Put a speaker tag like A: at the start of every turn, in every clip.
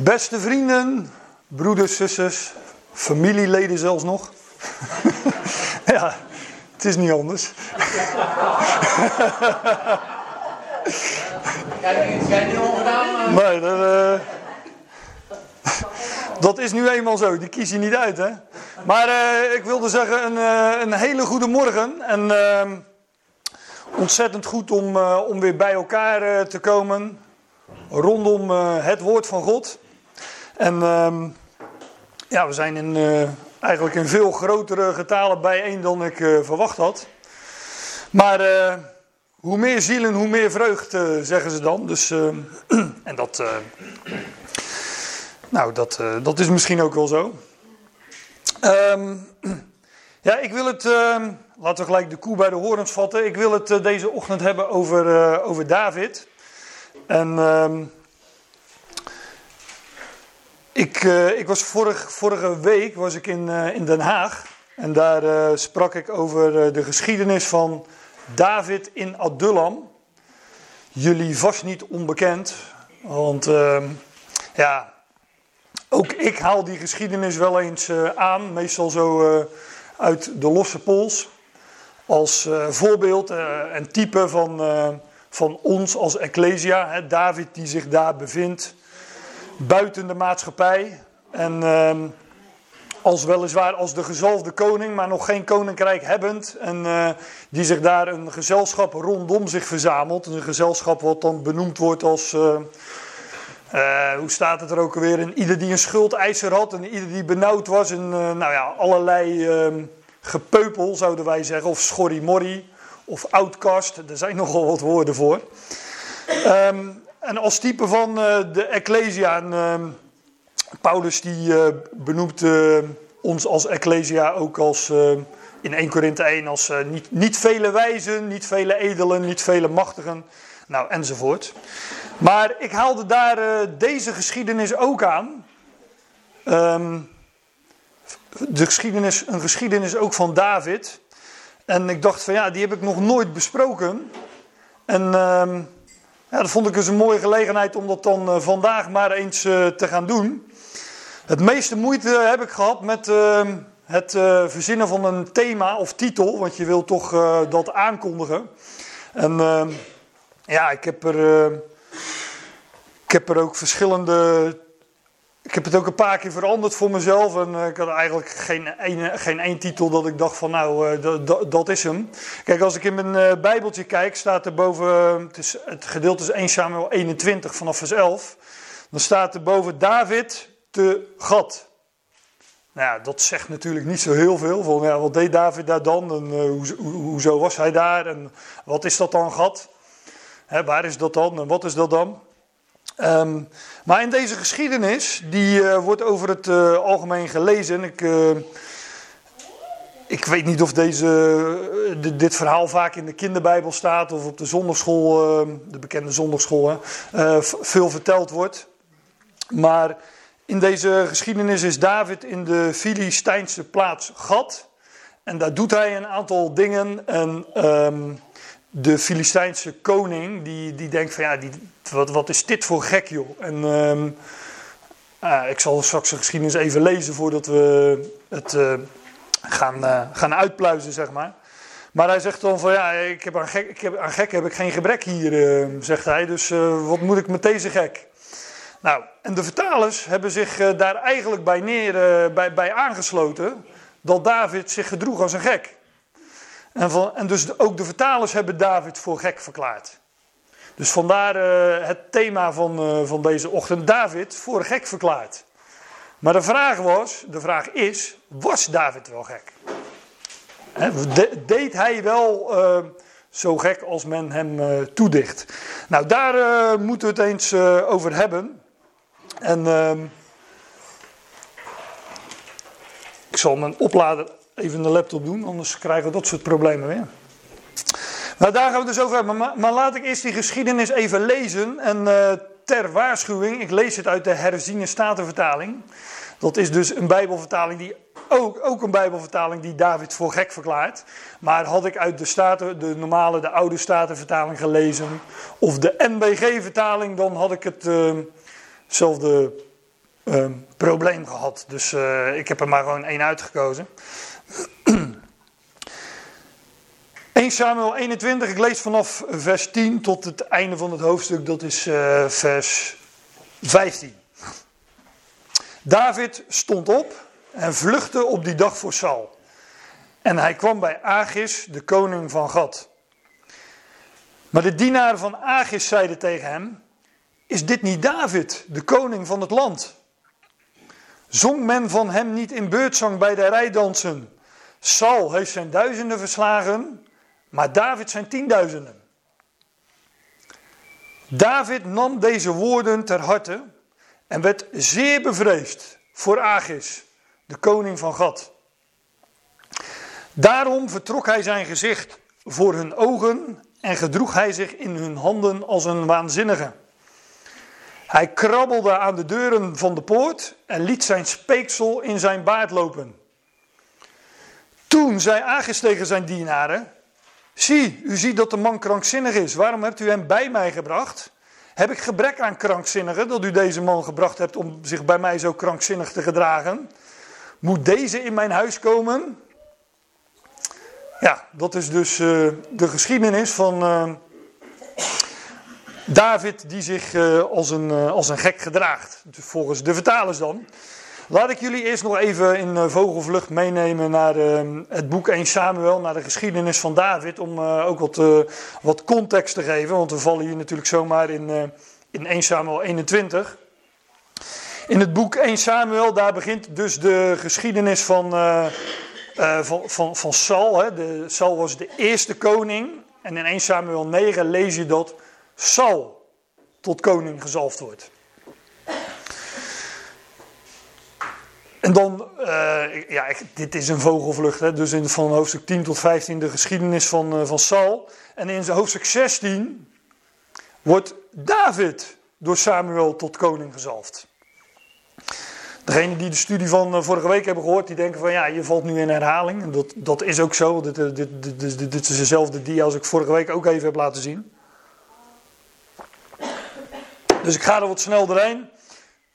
A: Beste vrienden, broeders, zusters, familieleden zelfs nog. ja, het is niet anders. Nee, dat, eh, dat is nu eenmaal zo. Die kies je niet uit, hè. Maar eh, ik wilde zeggen, een, eh, een hele goede morgen. En ehm, ontzettend goed om, eh, om weer bij elkaar te komen. Rondom het woord van God. En ehm, ja, we zijn in, eh, eigenlijk in veel grotere getalen bijeen dan ik eh, verwacht had. Maar eh, hoe meer zielen, hoe meer vreugd, zeggen ze dan. Dus, eh, en dat, nou, dat, dat is misschien ook wel zo. Ehm, ja, ik wil het, ehm, laten we gelijk de koe bij de horens vatten. Ik wil het deze ochtend hebben over, over David. En ehm, ik, eh, ik was vorig, vorige week was ik in, eh, in Den Haag. En daar eh, sprak ik over de geschiedenis van David in Adullam. Jullie vast niet onbekend. Want ehm, ja, ook ik haal die geschiedenis wel eens aan. Meestal zo uit de losse pols. Als voorbeeld en type van, van ons als Ecclesia. Hè, David die zich daar bevindt. Buiten de maatschappij. En ehm, als weliswaar als de gezalfde koning, maar nog geen koninkrijk hebbend. En eh, die zich daar een gezelschap rondom zich verzamelt. Een gezelschap wat dan benoemd wordt als. eh, eh, hoe staat het er ook alweer? En ieder die een schuldeiser had en ieder die benauwd was. En nou ja, allerlei ehm, gepeupel zouden wij zeggen. Of schorrimorri of outcast. Er zijn nogal wat woorden voor. Ehm, en als type van eh, de Ecclesia. En, ehm, Paulus die eh, benoemt eh, ons als Ecclesia ook als in 1 Korinthe 1 als niet, niet vele wijzen, niet vele edelen, niet vele machtigen, nou enzovoort. Maar ik haalde daar deze geschiedenis ook aan. Ehm, de geschiedenis, een geschiedenis ook van David. En ik dacht van ja, die heb ik nog nooit besproken. En ehm, ja, dat vond ik dus een mooie gelegenheid om dat dan eh, vandaag maar eens eh, te gaan doen. Het meeste moeite heb ik gehad met ehm, het eh, verzinnen van een thema of titel, want je wilt toch dat aankondigen. En ehm, ja, ik heb er, ik heb er ook verschillende. Ik heb het ook een paar keer veranderd voor mezelf. En eh, ik had eigenlijk geen, ene, geen één titel dat ik dacht van nou, eh, dat- is hem. Kijk, als ik in mijn eh, bijbeltje kijk, staat er boven, het, is, het gedeelte is 1 Samuel 21 vanaf vers 11. Dan staat er boven David te Gad. Nou ja, dat zegt natuurlijk niet zo heel veel. Van, ja, wat deed David daar dan? En hoe, hoe, hoezo was hij daar? En wat is dat dan Gad? Hè, waar is dat dan? En wat is dat dan? Ehm, maar in deze geschiedenis, die eh, wordt over het eh, algemeen gelezen. Ik, eh, ik weet niet of deze, di- dit verhaal vaak in de kinderbijbel staat of op de zondagschool, de bekende zondagschool, veel verteld wordt. Maar in deze geschiedenis is David in de Filistijnse plaats Gad. En daar doet hij een aantal dingen. En ehm, de Filistijnse koning, die, die denkt van ja, die, wat, wat is dit voor gek joh. En ehm, ah, ik zal straks de geschiedenis even lezen voordat we het eh, gaan, eh, gaan uitpluizen, zeg maar. Maar hij zegt dan van ja, ik heb aan gek, ik heb, aan gek heb ik geen gebrek hier, eh, zegt hij. Dus eh, wat moet ik met deze gek? Nou, en de vertalers hebben zich daar eigenlijk bij, neer, bij, bij aangesloten dat David zich gedroeg als een gek. En, van, en dus ook de vertalers hebben David voor gek verklaard. Dus vandaar eh, het thema van, eh, van deze ochtend, David voor gek verklaard. Maar de vraag was, de vraag is, was David wel gek? Deed hij wel eh, zo gek als men hem toedicht? Nou, daar moeten we het eens over hebben. En ehm, ik zal mijn oplader even in de laptop doen, anders krijgen we dat soort problemen weer. Nou, daar gaan we dus over hebben. Maar, maar laat ik eerst die geschiedenis even lezen. En eh, ter waarschuwing, ik lees het uit de herziene statenvertaling. Dat is dus een bijbelvertaling die ook, ook een bijbelvertaling die David voor gek verklaart. Maar had ik uit de, staten, de normale, de oude statenvertaling gelezen, of de NBG-vertaling, dan had ik het, eh, hetzelfde ehm, probleem gehad. Dus eh, ik heb er maar gewoon één uitgekozen. 1 Samuel 21, ik lees vanaf vers 10 tot het einde van het hoofdstuk, dat is uh, vers 15. David stond op en vluchtte op die dag voor Saul. En hij kwam bij Agis, de koning van Gad. Maar de dienaren van Agis zeiden tegen hem: Is dit niet David, de koning van het land? Zong men van hem niet in beurtzang bij de rijdansen? Saul heeft zijn duizenden verslagen, maar David zijn tienduizenden. David nam deze woorden ter harte en werd zeer bevreesd voor Agis, de koning van Gad. Daarom vertrok hij zijn gezicht voor hun ogen en gedroeg hij zich in hun handen als een waanzinnige. Hij krabbelde aan de deuren van de poort en liet zijn speeksel in zijn baard lopen. Toen zei Agis tegen zijn dienaren: Zie, u ziet dat de man krankzinnig is. Waarom hebt u hem bij mij gebracht? Heb ik gebrek aan krankzinnigen dat u deze man gebracht hebt om zich bij mij zo krankzinnig te gedragen? Moet deze in mijn huis komen? Ja, dat is dus uh, de geschiedenis van uh, David die zich uh, als, een, als een gek gedraagt. Dus volgens de vertalers dan. Laat ik jullie eerst nog even in vogelvlucht meenemen naar het boek 1 Samuel, naar de geschiedenis van David, om ook wat, wat context te geven, want we vallen hier natuurlijk zomaar in, in 1 Samuel 21. In het boek 1 Samuel, daar begint dus de geschiedenis van, van, van, van Saul. Hè. De, Saul was de eerste koning. En in 1 Samuel 9 lees je dat Saul tot koning gezalfd wordt. En dan, uh, ja, dit is een vogelvlucht, hè, dus in, van hoofdstuk 10 tot 15 de geschiedenis van, van Saul. En in hoofdstuk 16 wordt David door Samuel tot koning gezalfd. Degene die de studie van eh, vorige week hebben gehoord, die denken van ja, je valt nu in herhaling. En dat, dat is ook zo. Dit, dit, dit, dit, dit is dezelfde dia als ik vorige week ook even heb laten zien. Dus ik ga er wat snel doorheen.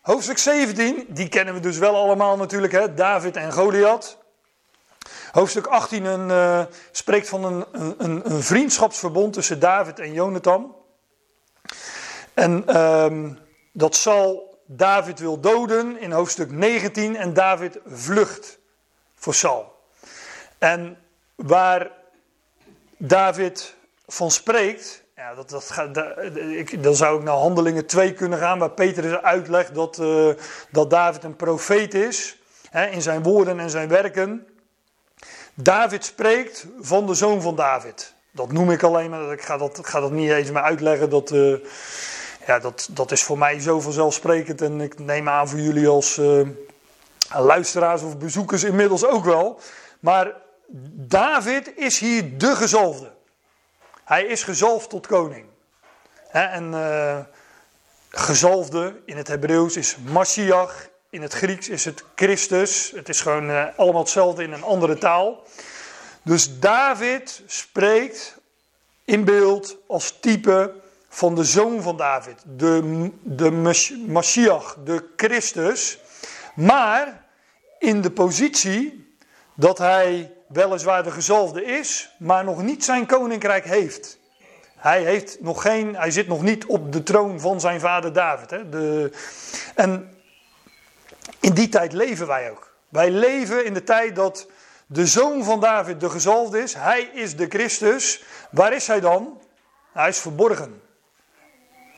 A: Hoofdstuk 17, die kennen we dus wel allemaal natuurlijk, hè? David en Goliath. Hoofdstuk 18 een, uh, spreekt van een, een, een, vriendschapsverbond tussen David en Jonathan. En um, dat zal David wil doden in hoofdstuk 19 en David vlucht voor Saul. En waar David van spreekt, dat, dat ik, dan zou ik naar Handelingen 2 kunnen gaan, waar Petrus uitlegt dat, uh, dat David een profeet is, hè, in zijn woorden en zijn werken. David spreekt van de zoon van David. Dat noem ik alleen maar, ik ga dat, ga dat niet eens meer uitleggen, dat... Uh, ja, dat, dat is voor mij zo vanzelfsprekend. En ik neem aan voor jullie als uh, luisteraars of bezoekers inmiddels ook wel. Maar David is hier de gezalfde. Hij is gezalfd tot koning. en uh, gezalfde in het Hebreeuws is Mashiach. In het Grieks is het Christus. Het is gewoon uh, allemaal hetzelfde in een andere taal. Dus David spreekt in beeld als type van de zoon van David, de, de Mashiach, de Christus, maar in de positie dat hij weliswaar de gezalfde is, maar nog niet zijn koninkrijk heeft. Hij, heeft nog geen, hij zit nog niet op de troon van zijn vader David. Hè? De, en in die tijd leven wij ook. Wij leven in de tijd dat de zoon van David de gezalfde is. Hij is de Christus. Waar is hij dan? Hij is verborgen.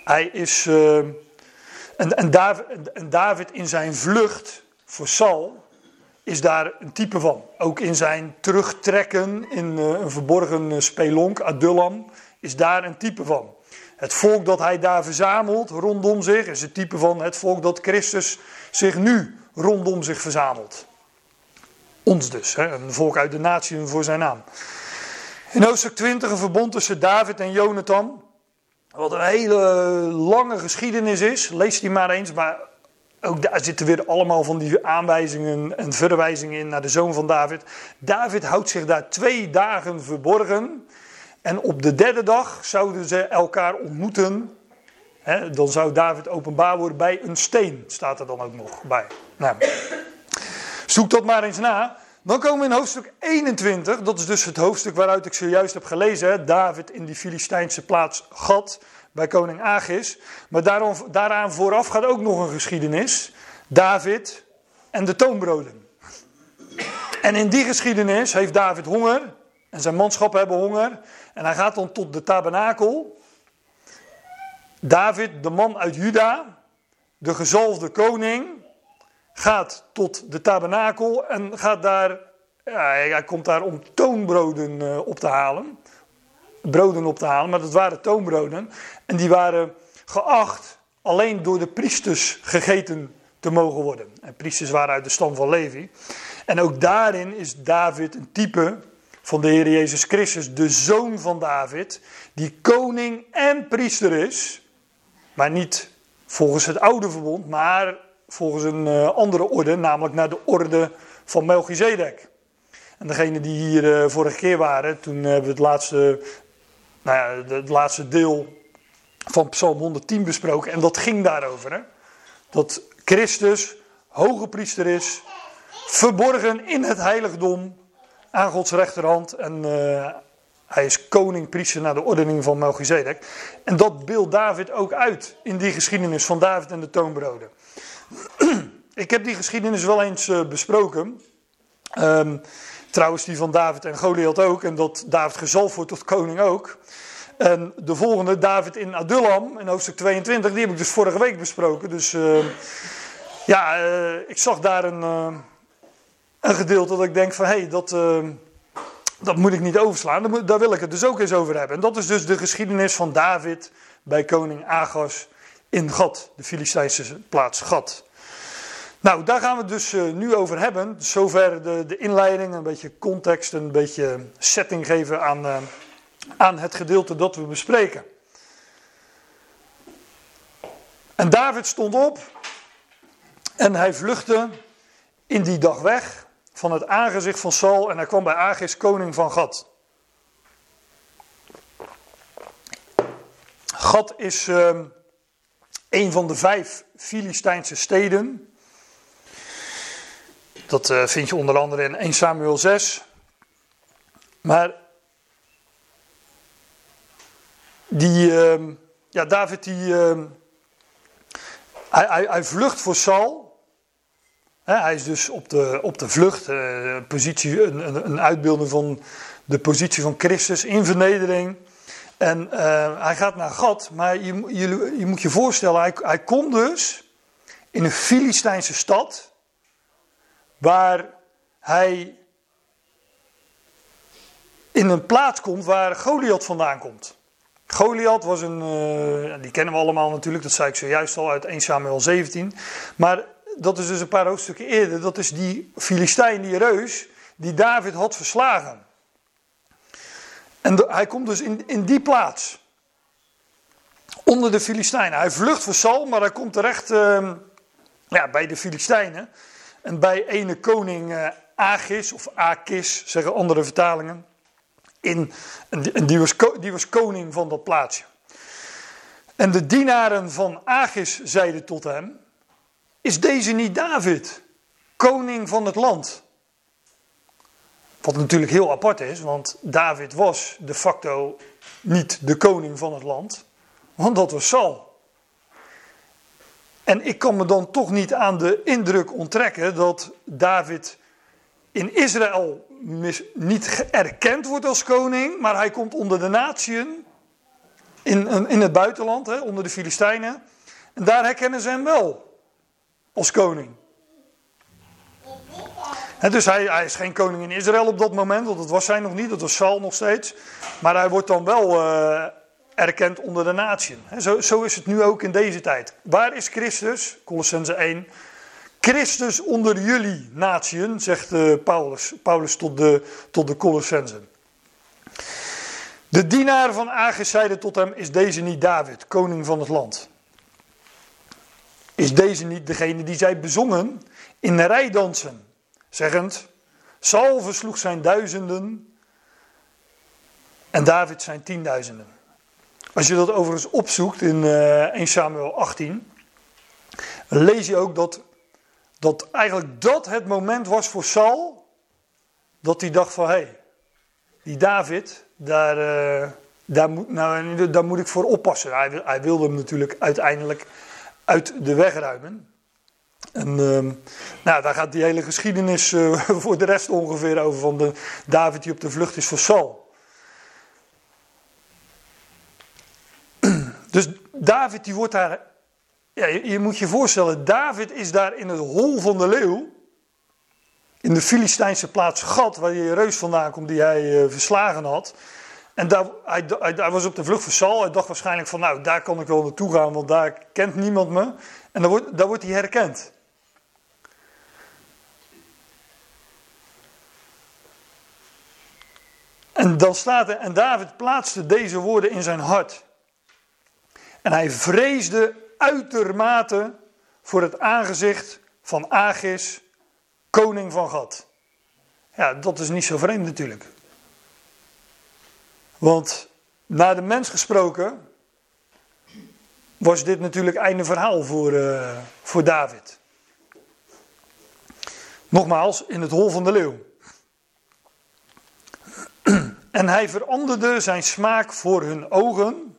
A: Hij is. Uh, en, en, David, en David in zijn vlucht voor Saul is daar een type van. Ook in zijn terugtrekken in uh, een verborgen uh, spelonk, Adullam, is daar een type van. Het volk dat hij daar verzamelt rondom zich is het type van het volk dat Christus zich nu rondom zich verzamelt. Ons dus, hè, een volk uit de natie voor zijn naam. In hoofdstuk 20 een verbond tussen David en Jonathan. Wat een hele lange geschiedenis is. Lees die maar eens. Maar ook daar zitten weer allemaal van die aanwijzingen en verwijzingen in naar de zoon van David. David houdt zich daar twee dagen verborgen. En op de derde dag zouden ze elkaar ontmoeten. Dan zou David openbaar worden bij een steen, staat er dan ook nog bij. Nou, zoek dat maar eens na. Dan komen we in hoofdstuk 21, dat is dus het hoofdstuk waaruit ik zojuist heb gelezen. David in die Filistijnse plaats Gad bij koning Agis. Maar daarom, daaraan vooraf gaat ook nog een geschiedenis. David en de toonbroden. En in die geschiedenis heeft David honger en zijn manschappen hebben honger. En hij gaat dan tot de tabernakel. David, de man uit Juda, de gezalfde koning, gaat tot de tabernakel en gaat daar, ja, hij komt daar om toonbroden eh, op te halen. Broden op te halen, maar dat waren toonbroden. En die waren geacht alleen door de priesters gegeten te mogen worden. En priesters waren uit de stam van Levi. En ook daarin is David een type van de Heer Jezus Christus, de zoon van David, die koning en priester is, maar niet volgens het oude verbond, maar volgens een uh, andere orde, namelijk naar de orde van Melchizedek. En degene die hier uh, vorige keer waren, toen hebben we het laatste, nou ja, het laatste deel van Psalm 110 besproken. En dat ging daarover. Hè? Dat Christus hoge priester is, verborgen in het heiligdom aan Gods rechterhand. En uh, hij is koning, priester naar de ordening van Melchizedek. En dat beeldt David ook uit in die geschiedenis van David en de toonbroden. Ik heb die geschiedenis wel eens uh, besproken. Um, trouwens, die van David en Goliath ook. En dat David gezalfd wordt tot koning ook. En de volgende, David in Adullam, in hoofdstuk 22, die heb ik dus vorige week besproken. Dus uh, ja, uh, ik zag daar een, uh, een gedeelte dat ik denk van, hé, hey, dat, dat moet ik niet overslaan. Daar wil ik het dus ook eens over hebben. En dat is dus de geschiedenis van David bij koning Agas in Gad, de Filistijnse plaats Gad. Nou, daar gaan we het dus uh, nu over hebben. Zover de, de inleiding, een beetje context, een beetje setting geven aan, uh, aan het gedeelte dat we bespreken. En David stond op en hij vluchtte in die dag weg van het aangezicht van Saul en hij kwam bij Agis, koning van Gad. Gad is uh, een van de vijf Filistijnse steden. Dat uh, vind je onder andere in 1 Samuel 6. Maar die, uh, ja, David die, uh, hij, hij, hij, vlucht voor Saul. Hij is dus op de, op de vlucht, uh, positie, een, een, uitbeelding van de positie van Christus in vernedering. En uh, hij gaat naar Gad, maar je, je, je moet je voorstellen, hij, hij komt dus in een Filistijnse stad, waar hij in een plaats komt waar Goliath vandaan komt. Goliath was een, uh, die kennen we allemaal natuurlijk, dat zei ik zojuist al uit 1 Samuel 17. Maar dat is dus een paar hoofdstukken eerder, dat is die Filistijn, die reus, die David had verslagen. En hij komt dus in, in die plaats. Onder de Filistijnen. Hij vlucht voor Saul, maar hij komt terecht uh, ja, bij de Filistijnen. En bij ene koning uh, Agis, of Akis, zeggen andere vertalingen. In, en die, was, die was koning van dat plaatsje. En de dienaren van Agis zeiden tot hem: Is deze niet David, koning van het land? Wat natuurlijk heel apart is, want David was de facto niet de koning van het land, want dat was Saul. En ik kan me dan toch niet aan de indruk onttrekken dat David in Israël niet erkend wordt als koning, maar hij komt onder de natieën in, in het buitenland, hè, onder de Filistijnen. En daar herkennen ze hem wel als koning. En dus hij, hij, is geen koning in Israël op dat moment, want dat was hij nog niet, dat was Saul nog steeds. Maar hij wordt dan wel uh, erkend onder de natieën. Zo, zo, is het nu ook in deze tijd. Waar is Christus? Colossense 1. Christus onder jullie natieën, zegt uh, Paulus, Paulus tot de, tot de Colossensen. De dienaar van Agis zeide tot hem, is deze niet David, koning van het land? Is deze niet degene die zij bezongen in de rijdansen, zeggend, Saul versloeg zijn duizenden en David zijn tienduizenden. Als je dat overigens opzoekt in uh, 1 Samuel 18, lees je ook dat, dat eigenlijk dat het moment was voor Saul, dat hij dacht van hé, hey, die David, daar, uh, daar, moet, nou, daar moet ik voor oppassen. Hij, hij wilde hem natuurlijk uiteindelijk uit de weg ruimen. En uh, nou, daar gaat die hele geschiedenis uh, voor de rest ongeveer over van de David die op de vlucht is voor Saul. Dus David die wordt daar, ja, je, moet je voorstellen, David is daar in het hol van de leeuw, in de Filistijnse plaats Gat, waar je reus vandaan komt die hij uh, verslagen had. En daar, hij, hij, was op de vlucht voor Saul. Hij dacht waarschijnlijk van, nou, daar kan ik wel naartoe gaan, want daar kent niemand me. En dan wordt, daar wordt hij herkend. En dan staat er, en David plaatste deze woorden in zijn hart. En hij vreesde uitermate voor het aangezicht van Agis, koning van Gad. Ja, dat is niet zo vreemd natuurlijk. Want naar de mens gesproken was dit natuurlijk einde verhaal voor, uh, voor David. Nogmaals, in het hol van de leeuw. En hij veranderde zijn smaak voor hun ogen.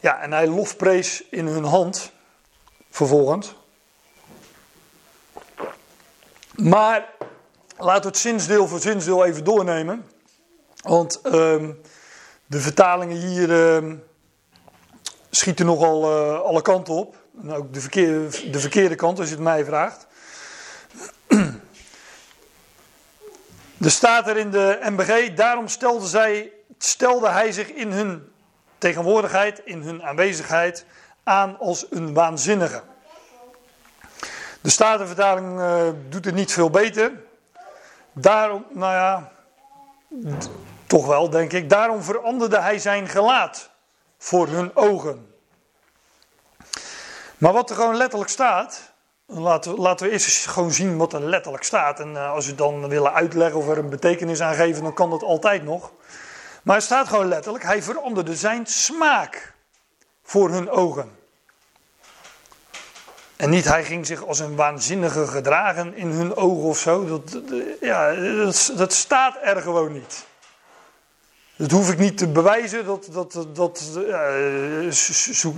A: Ja, en hij lofprees in hun hand. Vervolgens. Maar laten we het zinsdeel voor zinsdeel even doornemen. Want um, de vertalingen hier um, schieten nogal uh, alle kanten op. En ook de verkeerde, de verkeerde kant, als je het mij vraagt. Er staat er in de MBG, daarom stelde, zij, stelde hij zich in hun tegenwoordigheid, in hun aanwezigheid, aan als een waanzinnige. De Statenvertaling uh, doet het niet veel beter. Daarom, nou ja, toch wel denk ik, daarom veranderde hij zijn gelaat voor hun ogen. Maar wat er gewoon letterlijk staat, Laten we, laten we eerst eens gewoon zien wat er letterlijk staat. En uh, als we dan willen uitleggen of er een betekenis aan geven, dan kan dat altijd nog. Maar het staat gewoon letterlijk, hij veranderde zijn smaak voor hun ogen. En niet hij ging zich als een waanzinnige gedragen in hun ogen of zo. Dat, ja, dat, staat er gewoon niet. Dat hoef ik niet te bewijzen. Dat, dat, dat,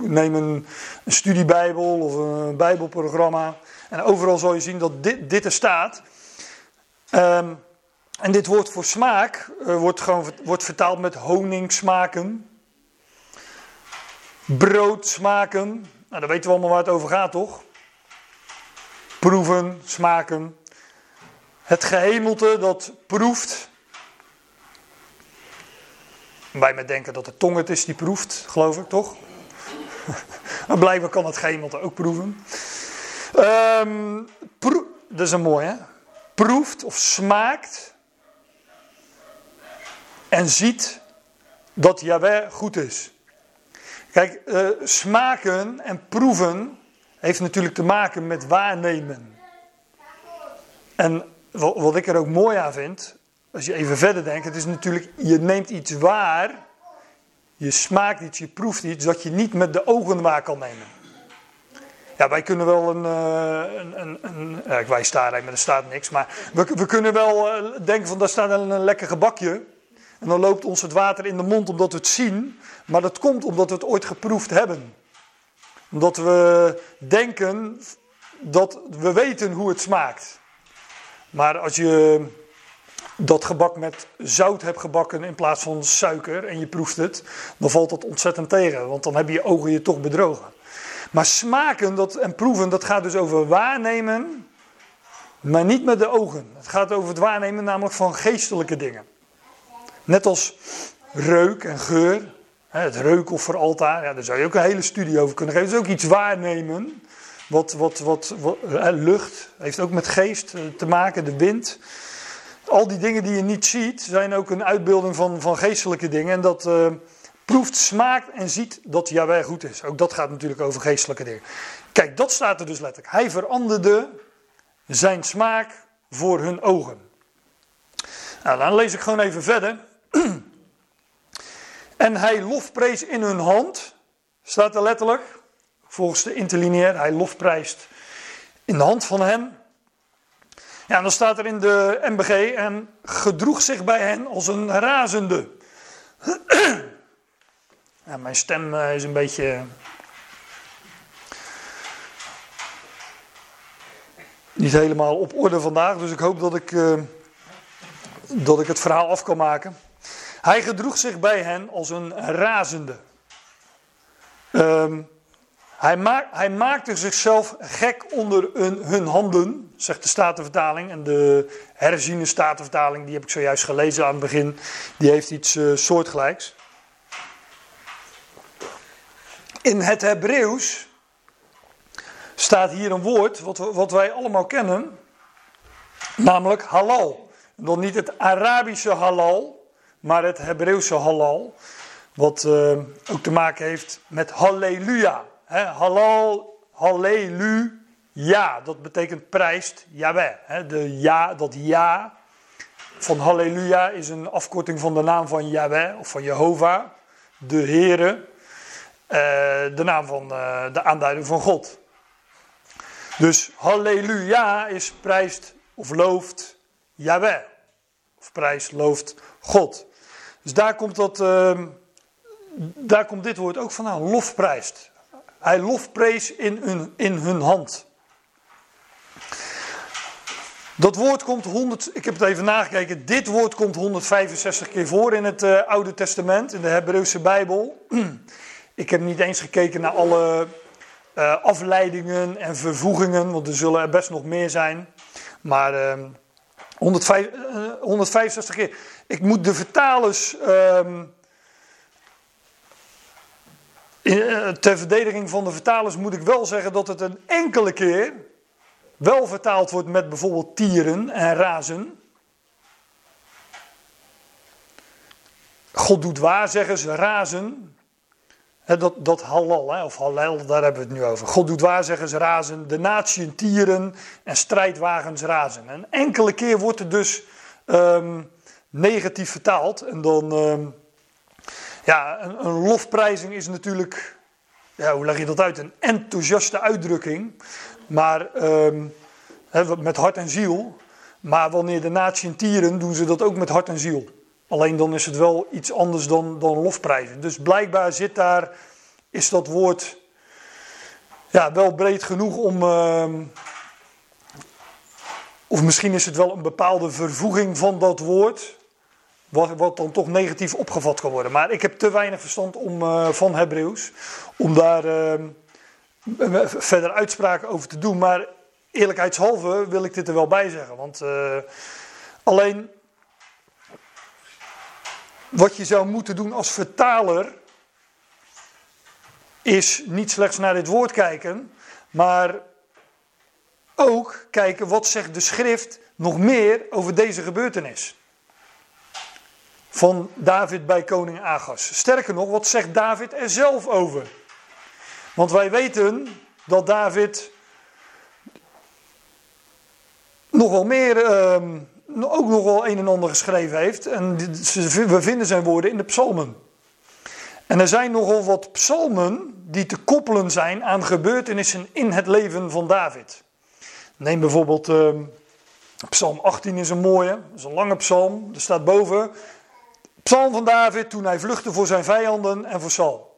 A: neem een, een, studiebijbel of een bijbelprogramma. En overal zal je zien dat dit, dit er staat. Um, en dit woord voor smaak uh, wordt, gewoon, wordt vertaald met honing smaken. Brood smaken. Nou, dan weten we allemaal waar het over gaat, toch? Proeven, smaken. Het gehemelte dat proeft wij met denken dat de tong het is die proeft, geloof ik toch? maar blijkbaar kan het gehemelte ook proeven. Um, dat is een mooi hè. Proeft of smaakt. En ziet dat Jaweh goed is. Kijk, uh, smaken en proeven heeft natuurlijk te maken met waarnemen. En wat ik er ook mooi aan vind, als je even verder denkt, het is natuurlijk, je neemt iets waar, je smaakt iets, je proeft iets, dat je niet met de ogen waar kan nemen. Ja, wij kunnen wel een, uh, een, een, een ja, wij staan maar er staat niks, maar we, we kunnen wel uh, denken van daar staat een, een lekker gebakje. En dan loopt ons het water in de mond omdat we het zien, maar dat komt omdat we het ooit geproefd hebben. Omdat we denken dat we weten hoe het smaakt. Maar als je dat gebak met zout hebt gebakken in plaats van suiker en je proeft het, dan valt dat ontzettend tegen, want dan hebben je ogen je toch bedrogen. Maar smaken dat, en proeven, dat gaat dus over waarnemen, maar niet met de ogen. Het gaat over het waarnemen namelijk van geestelijke dingen. Net als reuk en geur, het reukoffer altaar, ja, daar zou je ook een hele studie over kunnen geven. Dat is ook iets waarnemen. Wat, wat, wat, lucht heeft ook met geest eh, te maken, de wind al die dingen die je niet ziet, zijn ook een uitbeelding van, van geestelijke dingen. En dat uh, proeft, smaakt en ziet dat Jawel goed is. Ook dat gaat natuurlijk over geestelijke dingen. Kijk, dat staat er dus letterlijk. Hij veranderde zijn smaak voor hun ogen. Nou, dan lees ik gewoon even verder. En hij lofprees in hun hand, staat er letterlijk, volgens de interlineair, hij lofprijst in de hand van hen. Ja, dan staat er in de MBG en gedroeg zich bij hen als een razende. Ja, mijn stem eh, is een beetje. Niet helemaal op orde vandaag, dus ik hoop dat ik, uh, dat ik het verhaal af kan maken. Hij gedroeg zich bij hen als een razende. Um, hij, hij, maakte zichzelf gek onder hun, hun, handen, zegt de Statenvertaling. En de herziene Statenvertaling, die heb ik zojuist gelezen aan het begin, die heeft iets uh, soortgelijks. In het Hebreeuws staat hier een woord wat, wat wij allemaal kennen, namelijk halal. Dan niet het Arabische halal, maar het Hebreeuwse halal. Wat uh, ook te maken heeft met halleluja. He, halal, halleluja, dat betekent prijst Yahweh. De ja, dat ja van halleluja is een afkorting van de naam van Yahweh of van Jehovah, de Heere. Uh, de naam van uh, de aanduiding van God. Dus halleluja is prijst of looft Yahweh. Of prijst, looft God. Dus daar komt, dat, uh, daar komt dit woord ook vandaan, lofprijst. Hij lofprees in hun, in hun hand. Dat woord komt 100, ik heb het even nagekeken, dit woord komt 165 keer voor in het uh, Oude Testament, in de Hebreeuwse Bijbel. Ik heb niet eens gekeken naar alle uh, afleidingen en vervoegingen, want er zullen er best nog meer zijn. Maar uh, 105, uh, 165 keer. Ik moet de vertalers. Ehm, in, ter verdediging van de vertalers moet ik wel zeggen dat het een enkele keer wel vertaald wordt met bijvoorbeeld tieren en razen. God doet waar, zeggen ze, razen. Dat, dat halal, he, of halal, daar hebben we het nu over. God doet waar, zeggen ze, razen. De natieën tieren en strijdwagens razen. En enkele keer wordt het dus um, negatief vertaald. En dan, um, ja, een, lofprijzing is natuurlijk, ja, hoe leg je dat uit? Een enthousiaste uitdrukking. Maar he, met hart en ziel. Maar wanneer de natieën tieren, doen ze dat ook met hart en ziel. Alleen dan is het wel iets anders dan, dan lofprijzen. Dus blijkbaar zit daar, is dat woord ja, wel breed genoeg om. Uh, of misschien is het wel een bepaalde vervoeging van dat woord. Wat, dan toch negatief opgevat kan worden. Maar ik heb te weinig verstand om, uh, van Hebreeuws. Om daar uh, verder uitspraken over te doen. Maar eerlijkheidshalve wil ik dit er wel bij zeggen. Want uh, alleen wat je zou moeten doen als vertaler is niet slechts naar dit woord kijken, maar ook kijken wat zegt de schrift nog meer over deze gebeurtenis. Van David bij koning Agas. Sterker nog, wat zegt David er zelf over? Want wij weten dat David nog wel meer uh, ook nog wel een en ander geschreven heeft. En we vinden zijn woorden in de psalmen. En er zijn nogal wat psalmen die te koppelen zijn aan gebeurtenissen in het leven van David. Neem bijvoorbeeld uh, Psalm 18 is een mooie, dat is een lange psalm. Er staat boven, psalm van David toen hij vluchtte voor zijn vijanden en voor Saul.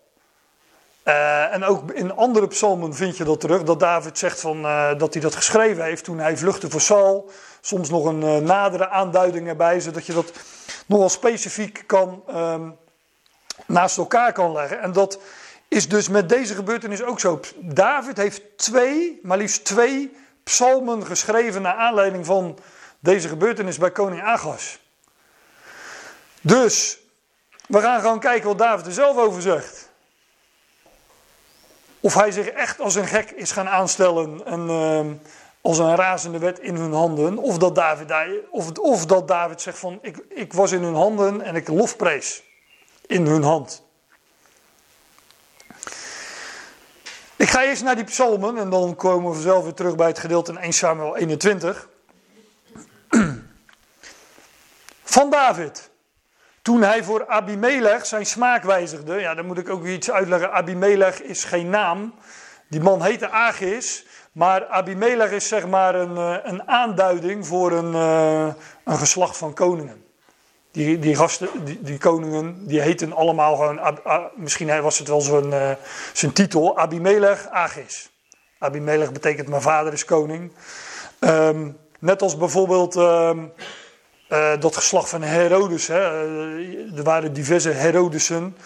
A: Uh, en ook in andere psalmen vind je dat terug, dat David zegt van, uh, dat hij dat geschreven heeft toen hij vluchtte voor Saul. Soms nog een uh, nadere aanduiding erbij, zodat je dat nogal specifiek kan, um, naast elkaar kan leggen. En dat is dus met deze gebeurtenis ook zo. David heeft twee, maar liefst twee psalmen geschreven naar aanleiding van deze gebeurtenis bij koning Agas. Dus, we gaan gewoon kijken wat David er zelf over zegt. Of hij zich echt als een gek is gaan aanstellen en uh, als een razende wet in hun handen. Of dat David, of, of dat David zegt van ik, ik was in hun handen en ik lofprees in hun hand. Ik ga eerst naar die psalmen en dan komen we zelf weer terug bij het gedeelte in 1 Samuel 21. Van David, toen hij voor Abimelech zijn smaak wijzigde. Ja, dan moet ik ook iets uitleggen. Abimelech is geen naam. Die man heette Agis. Maar Abimelech is zeg maar een, eh, een aanduiding voor een, eh, een geslacht van koningen. Die, die gasten, die, die koningen, die heten allemaal gewoon, misschien was het wel zijn, uh, zijn titel, Abimelech Agis. Abimelech betekent mijn vader is koning. Um, net als bijvoorbeeld um, uh, dat geslacht van Herodes. Hè. er waren diverse Herodesen.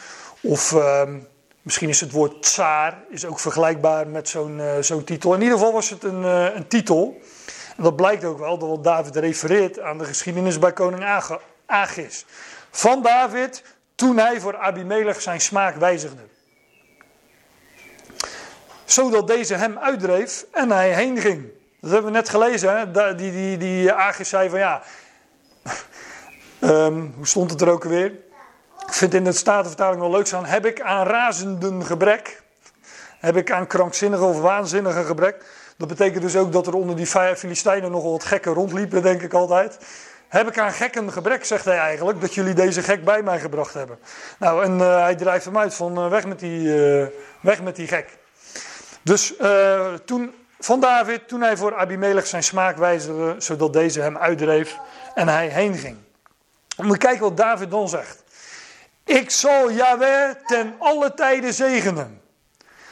A: Of um, misschien is het woord tsaar is ook vergelijkbaar met zo'n uh, zo'n titel. In ieder geval was het een, een titel. En dat blijkt ook wel, dat David refereert aan de geschiedenis bij koning Agis. Van David toen hij voor Abimelech zijn smaak wijzigde. Zodat deze hem uitdreef en hij heen ging. Dat hebben we net gelezen. Hè? Die, die, die Agis zei van ja, um, hoe stond het er ook alweer? Ik vind in de Statenvertaling wel leuk staan. Heb ik aan razenden gebrek? Heb ik aan krankzinnige of waanzinnige gebrek? Dat betekent dus ook dat er onder die Filistijnen nogal wat gekken rondliepen, denk ik altijd. Heb ik aan gekken gebrek, zegt hij eigenlijk, dat jullie deze gek bij mij gebracht hebben. Nou, en uh, hij drijft hem uit van uh, weg, met die, uh, weg met die gek. Dus toen, van David, toen hij voor Abimelech zijn smaak wijzigde, zodat deze hem uitdreef en hij heen ging. Te kijken wat David dan zegt. Ik zal Yahweh ten alle tijden zegenen.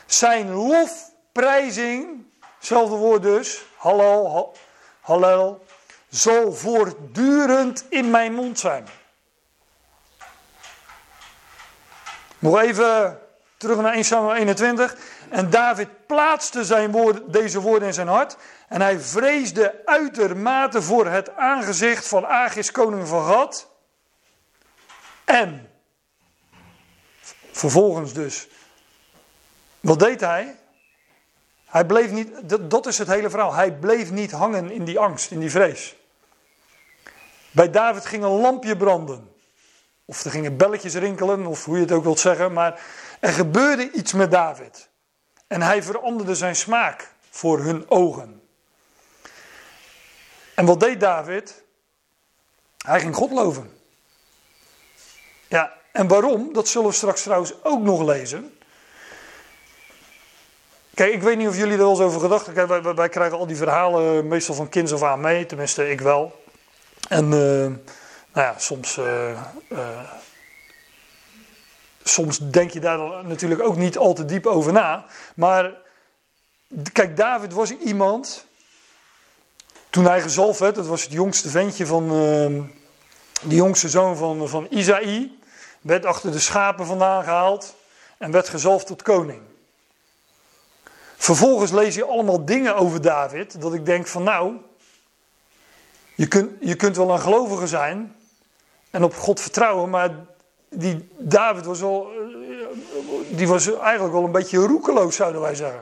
A: Zijn lofprijzing, hetzelfde woord dus, halal, halal, zal voortdurend in mijn mond zijn. Nog even terug naar 1 Samuel 21. En David plaatste zijn woord, deze woorden in zijn hart. En hij vreesde uitermate voor het aangezicht van Agis, koning van Gad. En vervolgens dus, wat deed hij? Hij bleef niet, dat, is het hele verhaal. Hij bleef niet hangen in die angst, in die vrees. Bij David ging een lampje branden. Of er gingen belletjes rinkelen, of hoe je het ook wilt zeggen. Maar er gebeurde iets met David. En hij veranderde zijn smaak voor hun ogen. En wat deed David? Hij ging God loven. Ja, en waarom? Dat zullen we straks trouwens ook nog lezen. Kijk, ik weet niet of jullie er wel eens over gedacht hebben. Wij, krijgen al die verhalen meestal van kinds af aan mee, tenminste ik wel. En uh, nou ja, soms, uh, soms denk je daar natuurlijk ook niet al te diep over na. Maar kijk, David was iemand. Toen hij gezalfd werd, dat was het jongste ventje van. De jongste zoon van, van Isaïe. Werd achter de schapen vandaan gehaald. En werd gezalfd tot koning. Vervolgens lees je allemaal dingen over David. Dat ik denk van nou. Je kunt, je kunt wel een gelovige zijn. En op God vertrouwen. Maar die David was wel. Die was eigenlijk wel een beetje roekeloos, zouden wij zeggen.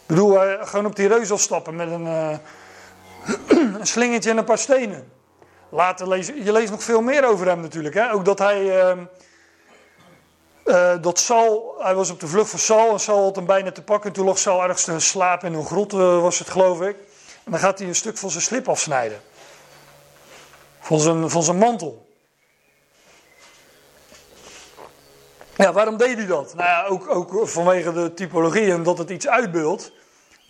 A: Ik bedoel, gewoon op die reuzel stappen met een, uh, een slingertje en een paar stenen. Later lees je leest nog veel meer over hem natuurlijk. Hè? Ook dat hij. Uh, uh, dat Saul, hij was op de vlucht van Saul en Saul had hem bijna te pakken. En toen lag Saul ergens te slapen in een grot, uh, was het geloof ik. En dan gaat hij een stuk van zijn slip afsnijden. Van zijn, van zijn mantel. Ja, waarom deed hij dat? Nou ja, ook, ook vanwege de typologie en dat het iets uitbeeldt.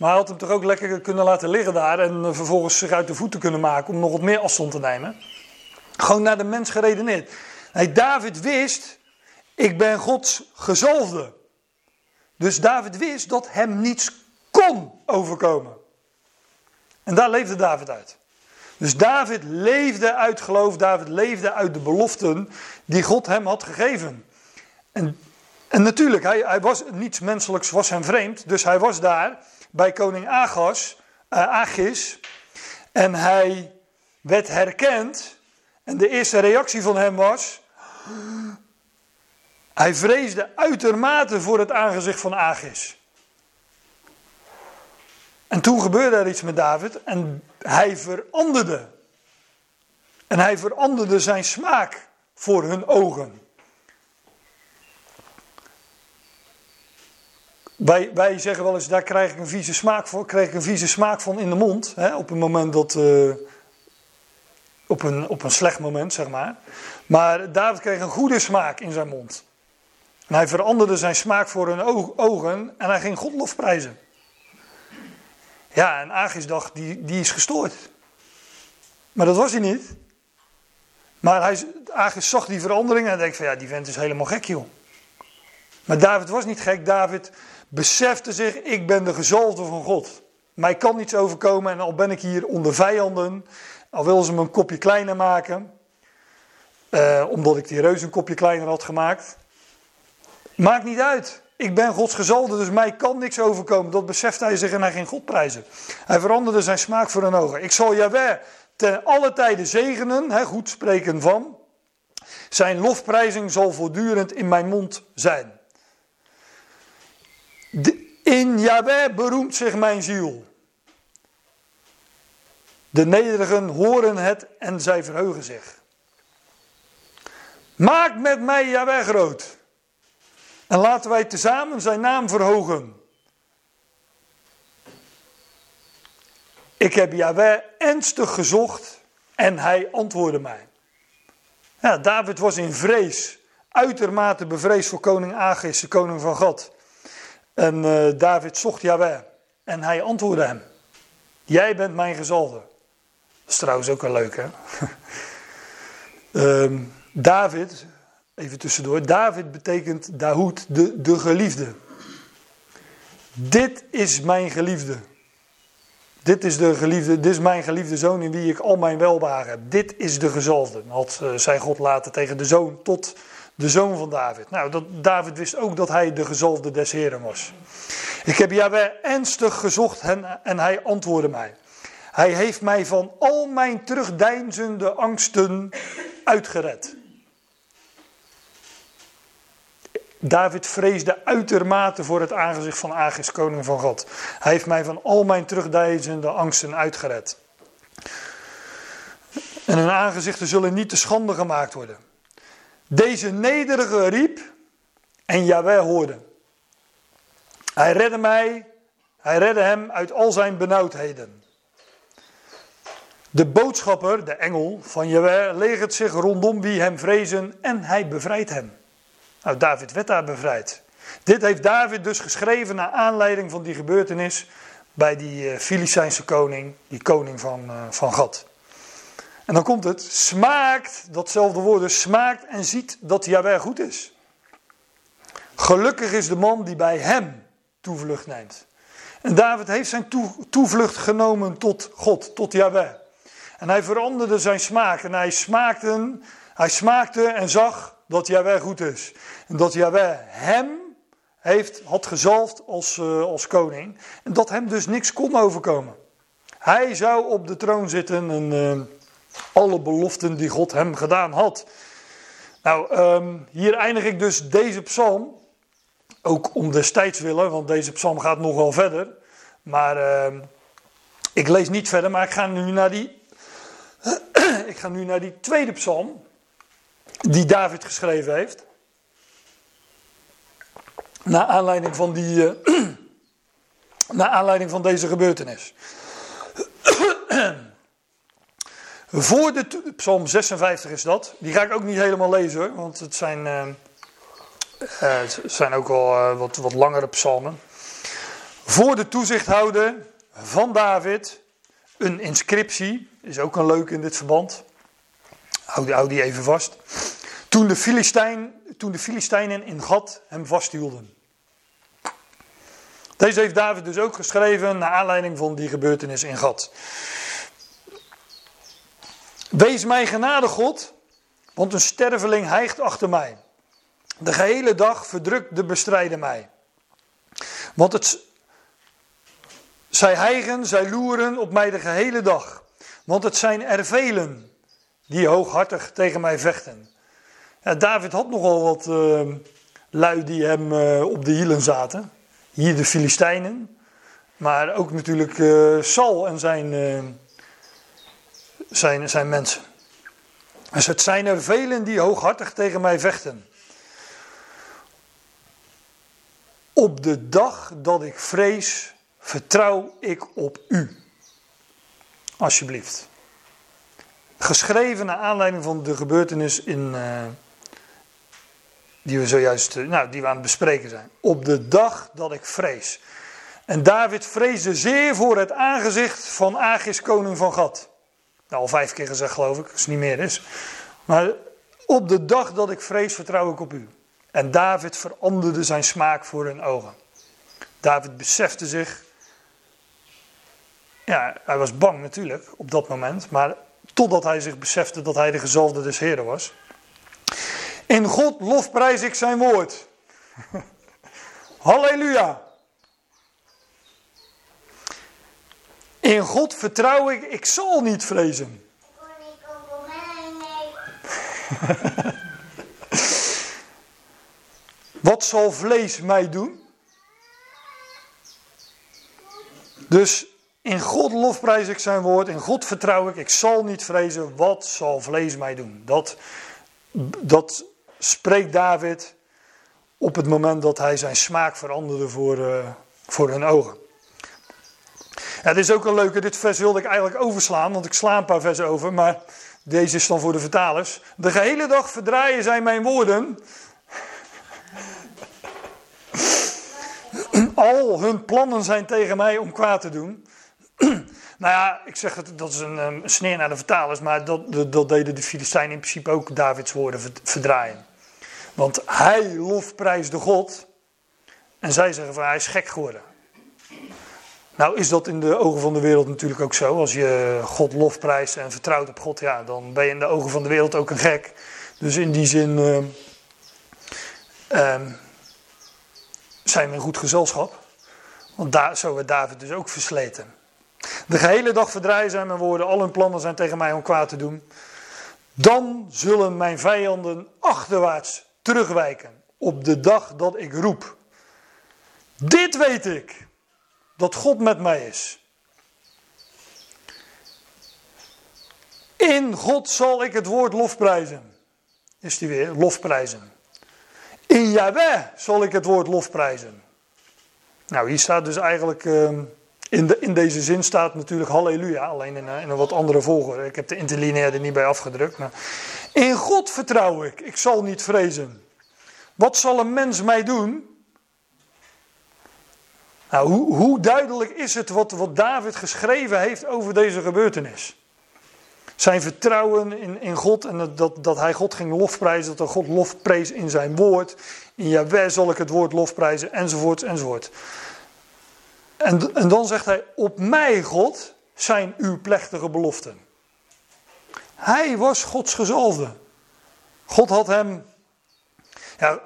A: Maar hij had hem toch ook lekker kunnen laten liggen daar en eh, vervolgens zich uit de voeten kunnen maken om nog wat meer afstand te nemen. Gewoon naar de mens geredeneerd. Nee, David wist, ik ben Gods gezalfde. Dus David wist dat hem niets kon overkomen. En daar leefde David uit. Dus David leefde uit geloof, David leefde uit de beloften die God hem had gegeven. En, en natuurlijk, hij, hij was, niets menselijks was hem vreemd, dus hij was daar bij koning Agas, uh, Agis. En hij werd herkend. En de eerste reactie van hem was. Hij vreesde uitermate voor het aangezicht van Agis. En toen gebeurde er iets met David en hij veranderde. En hij veranderde zijn smaak voor hun ogen. Wij, wij zeggen wel eens, daar krijg ik een vieze smaak van, krijg ik een vieze smaak van in de mond. Hè, op het moment dat, uh, op een, op een slecht moment, zeg maar. Maar David kreeg een goede smaak in zijn mond. En hij veranderde zijn smaak voor hun ogen en hij ging God lofprijzen. Ja, en Agis dacht, die, die is gestoord. Maar dat was hij niet. Maar hij, Agis zag die verandering en denkt van ja, die vent is helemaal gek joh. Maar David was niet gek. David besefte zich, ik ben de gezalfde van God. Mij kan niets overkomen en al ben ik hier onder vijanden, al willen ze me een kopje kleiner maken, eh, omdat ik die reus een kopje kleiner had gemaakt. Maakt niet uit. Ik ben Gods gezalde, dus mij kan niks overkomen. Dat besefte hij zich en hij ging God prijzen. Hij veranderde zijn smaak voor hun ogen. Ik zal Jaweh ten alle tijden zegenen, hè, goed spreken van. Zijn lofprijzing zal voortdurend in mijn mond zijn. In Jaweh beroemt zich mijn ziel. De nederigen horen het en zij verheugen zich. Maak met mij Jaweh groot. En laten wij tezamen zijn naam verhogen. Ik heb Yahweh ernstig gezocht en hij antwoordde mij. Ja, David was in vrees, uitermate bevreesd voor koning Agis, de koning van God. En uh, David zocht Yahweh en hij antwoordde hem. Jij bent mijn gezalde. Dat is trouwens ook wel leuk hè. um, David Even tussendoor. David betekent Dahoed, de, de geliefde. Dit is mijn geliefde. Dit is, de geliefde, dit is mijn geliefde zoon in wie ik al mijn welbehagen heb. Dit is de gezalfde. Had uh, zei God later tegen de zoon tot de zoon van David. Nou, dat, David wist ook dat hij de gezalfde des Heren was. Ik heb Jahweh ernstig gezocht en, en hij antwoordde mij. Hij heeft mij van al mijn terugdeinzende angsten uitgered. David vreesde uitermate voor het aangezicht van Agis, koning van God. Hij heeft mij van al mijn terugdeinzende angsten uitgered. En hun aangezichten zullen niet te schande gemaakt worden. Deze nederige riep en Jaweh hoorde. Hij redde mij, hij redde hem uit al zijn benauwdheden. De boodschapper, de engel van Jaweh, legert zich rondom wie hem vrezen en hij bevrijdt hem. Nou, David werd daar bevrijd. Dit heeft David dus geschreven naar aanleiding van die gebeurtenis bij die uh, Filistijnse koning, die koning van, uh, van Gad. En dan komt het, smaakt, datzelfde woord, dus smaakt en ziet dat Jaweh goed is. Gelukkig is de man die bij hem toevlucht neemt. En David heeft zijn toevlucht genomen tot God, tot Jaweh. En hij veranderde zijn smaak en hij smaakte, hij smaakte en zag dat Jaweh goed is. En dat Jaweh hem heeft, had gezalfd als, uh, als koning. En dat hem dus niks kon overkomen. Hij zou op de troon zitten en uh, alle beloften die God hem gedaan had. Nou, um, hier eindig ik dus deze psalm. Ook om destijds willen, want deze psalm gaat nog wel verder. Maar uh, ik lees niet verder, maar ik ga nu naar die, ik ga nu naar die tweede psalm die David geschreven heeft. Naar aanleiding van, die, uh, naar aanleiding van deze gebeurtenis. Voor de Psalm 56 is dat. Die ga ik ook niet helemaal lezen want het zijn, uh, uh, zijn ook wel wat, wat langere psalmen. Voor de toezichthouder van David een inscriptie, is ook een leuk in dit verband. Hou die, even vast. Toen de, Filistijn, toen de Filistijnen in Gad hem vasthielden. Deze heeft David dus ook geschreven naar aanleiding van die gebeurtenis in Gad. Wees mij genade, God, want een sterveling hijgt achter mij. De gehele dag verdrukt de bestrijder mij. Want het, zij hijgen, zij loeren op mij de gehele dag. Want het zijn er velen die hooghartig tegen mij vechten. Ja, David had nogal wat uh, lui die hem uh, op de hielen zaten. Hier de Filistijnen, maar ook natuurlijk uh, Saul en zijn, zijn, zijn mensen. Dus het zijn er velen die hooghartig tegen mij vechten. Op de dag dat ik vrees, vertrouw ik op u. Alsjeblieft. geschreven naar aanleiding van de gebeurtenis in, uh, die we zojuist nou, die we aan het bespreken zijn. Op de dag dat ik vrees. En David vreesde zeer voor het aangezicht van Agis, koning van Gad. Nou, al vijf keer gezegd geloof ik, als het niet meer is. Maar op de dag dat ik vrees, vertrouw ik op u. En David veranderde zijn smaak voor hun ogen. David besefte zich. Ja, hij was bang natuurlijk op dat moment. Maar totdat hij zich besefte dat hij de gezalfde des Heren was. In God lofprijs ik zijn woord. Halleluja. In God vertrouw ik, ik zal niet vrezen. Wat zal vlees mij doen? Dus in God lofprijs ik zijn woord, in God vertrouw ik, ik zal niet vrezen. Wat zal vlees mij doen? Dat, dat spreekt David op het moment dat hij zijn smaak veranderde voor, uh, voor hun ogen. Ja, is ook een leuke, dit vers wilde ik eigenlijk overslaan, want ik sla een paar versen over, maar deze is dan voor de vertalers. De gehele dag verdraaien zij mijn woorden. Al hun plannen zijn tegen mij om kwaad te doen. nou ja, ik zeg het, dat is een, een sneer naar de vertalers, maar dat, dat, deden de Filistijnen in principe ook Davids woorden verdraaien. Want hij lofprijsde God en zij zeggen van hij is gek geworden. Nou is dat in de ogen van de wereld natuurlijk ook zo. Als je God lofprijst en vertrouwt op God, ja, dan ben je in de ogen van de wereld ook een gek. Dus in die zin uh, uh, zijn we een goed gezelschap. Want daar, zo werd David dus ook versleten. De gehele dag verdraaien zijn mijn woorden, al hun plannen zijn tegen mij om kwaad te doen. Dan zullen mijn vijanden achterwaarts terugwijken op de dag dat ik roep. Dit weet ik dat God met mij is. In God zal ik het woord lofprijzen. Is die weer, lofprijzen. In Yahweh zal ik het woord lofprijzen. Nou, hier staat dus eigenlijk, ehm, in, de, in deze zin staat natuurlijk halleluja, alleen in, in, een wat andere volgorde. Ik heb de interlineair er niet bij afgedrukt. Maar in God vertrouw ik, ik zal niet vrezen. Wat zal een mens mij doen? Nou, hoe, duidelijk is het wat, wat David geschreven heeft over deze gebeurtenis? Zijn vertrouwen in, in God en dat, dat, hij God ging lofprijzen, dat hij God lofprees in zijn woord. In Jaweh zal ik het woord lofprijzen, enzovoort, enzovoort. En, en dan zegt hij, op mij God zijn uw plechtige beloften. Hij was Gods gezalfde. God had hem ja,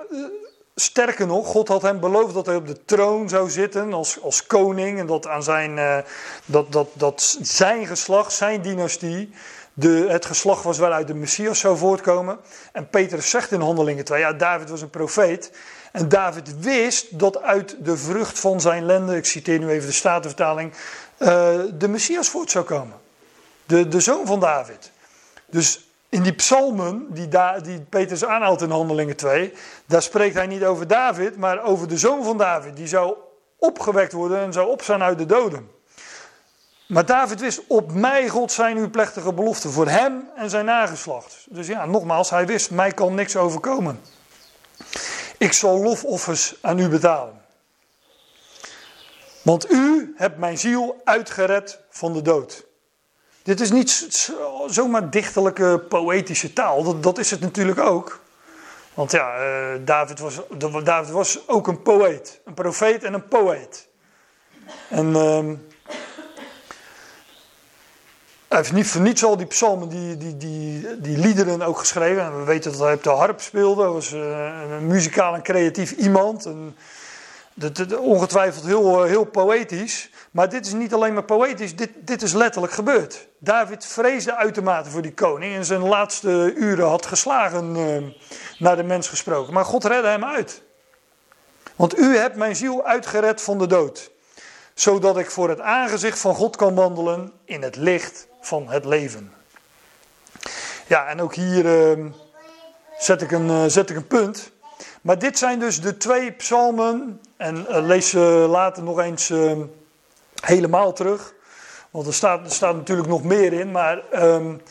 A: Sterker nog, God had hem beloofd dat hij op de troon zou zitten als, als koning. En dat, aan zijn, uh, dat, dat, dat zijn geslacht, zijn dynastie, de, het geslacht was waaruit de Messias zou voortkomen. En Petrus zegt in Handelingen 2, ja, David was een profeet. En David wist dat uit de vrucht van zijn lende, ik citeer nu even de Statenvertaling, uh, de Messias voort zou komen. De, de zoon van David. Dus in die psalmen die, da die Petrus aanhaalt in Handelingen 2, daar spreekt hij niet over David, maar over de zoon van David. Die zou opgewekt worden en zou opstaan uit de doden. Maar David wist, op mij God zijn uw plechtige beloften, voor hem en zijn nageslacht. Dus ja, nogmaals, hij wist, mij kan niks overkomen. Ik zal lofoffers aan u betalen. Want u hebt mijn ziel uitgered van de dood. Dit is niet zomaar dichterlijke, poëtische taal. Dat, dat is het natuurlijk ook. Want ja, uh, David, was, David was ook een poëet. Een profeet en een poëet. En uh, hij heeft niet voor niets al die psalmen, die, die, die, die liederen ook geschreven. En we weten dat hij op de harp speelde. Hij was uh, een muzikaal en creatief iemand. Ongetwijfeld heel, heel poëtisch. Maar dit is niet alleen maar poëtisch, dit, dit is letterlijk gebeurd. David vreesde uitermate voor die koning en zijn laatste uren had geslagen uh, naar de mens gesproken. Maar God redde hem uit. Want u hebt mijn ziel uitgered van de dood. Zodat ik voor het aangezicht van God kan wandelen in het licht van het leven. Ja, en ook hier uh, zet, ik een, uh, zet ik een punt. Maar dit zijn dus de twee psalmen. En lees ze later nog eens helemaal terug. Want er staat, er staat natuurlijk nog meer in. Maar um,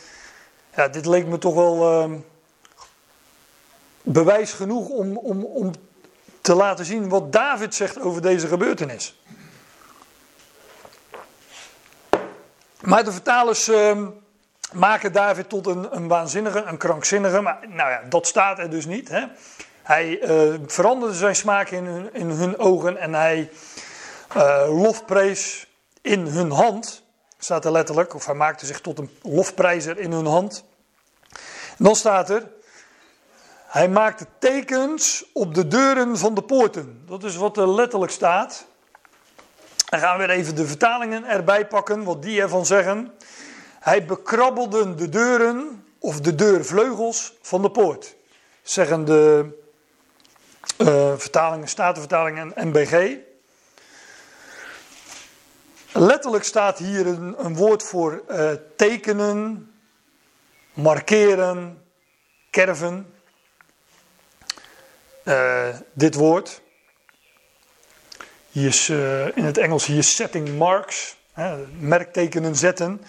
A: ja, dit leek me toch wel ehm, bewijs genoeg om, om, om te laten zien wat David zegt over deze gebeurtenis. Maar de vertalers ehm, maken David tot een, een waanzinnige, een krankzinnige. Maar nou ja, dat staat er dus niet. Hè? Hij uh, veranderde zijn smaak in in hun ogen en hij uh, lofprees in hun hand. Staat er letterlijk, of hij maakte zich tot een lofprijzer in hun hand. En dan staat er, hij maakte tekens op de deuren van de poorten. Dat is wat er letterlijk staat. Dan gaan we weer even de vertalingen erbij pakken, wat die ervan zeggen. Hij bekrabbelde de deuren of de deurvleugels van de poort. Zeggen de uh, vertalingen, Statenvertalingen en NBG. Letterlijk staat hier een, een woord voor uh, tekenen, markeren, kerven. Uh, dit woord. Hier is uh, in het Engels hier setting marks, hè, merktekenen zetten.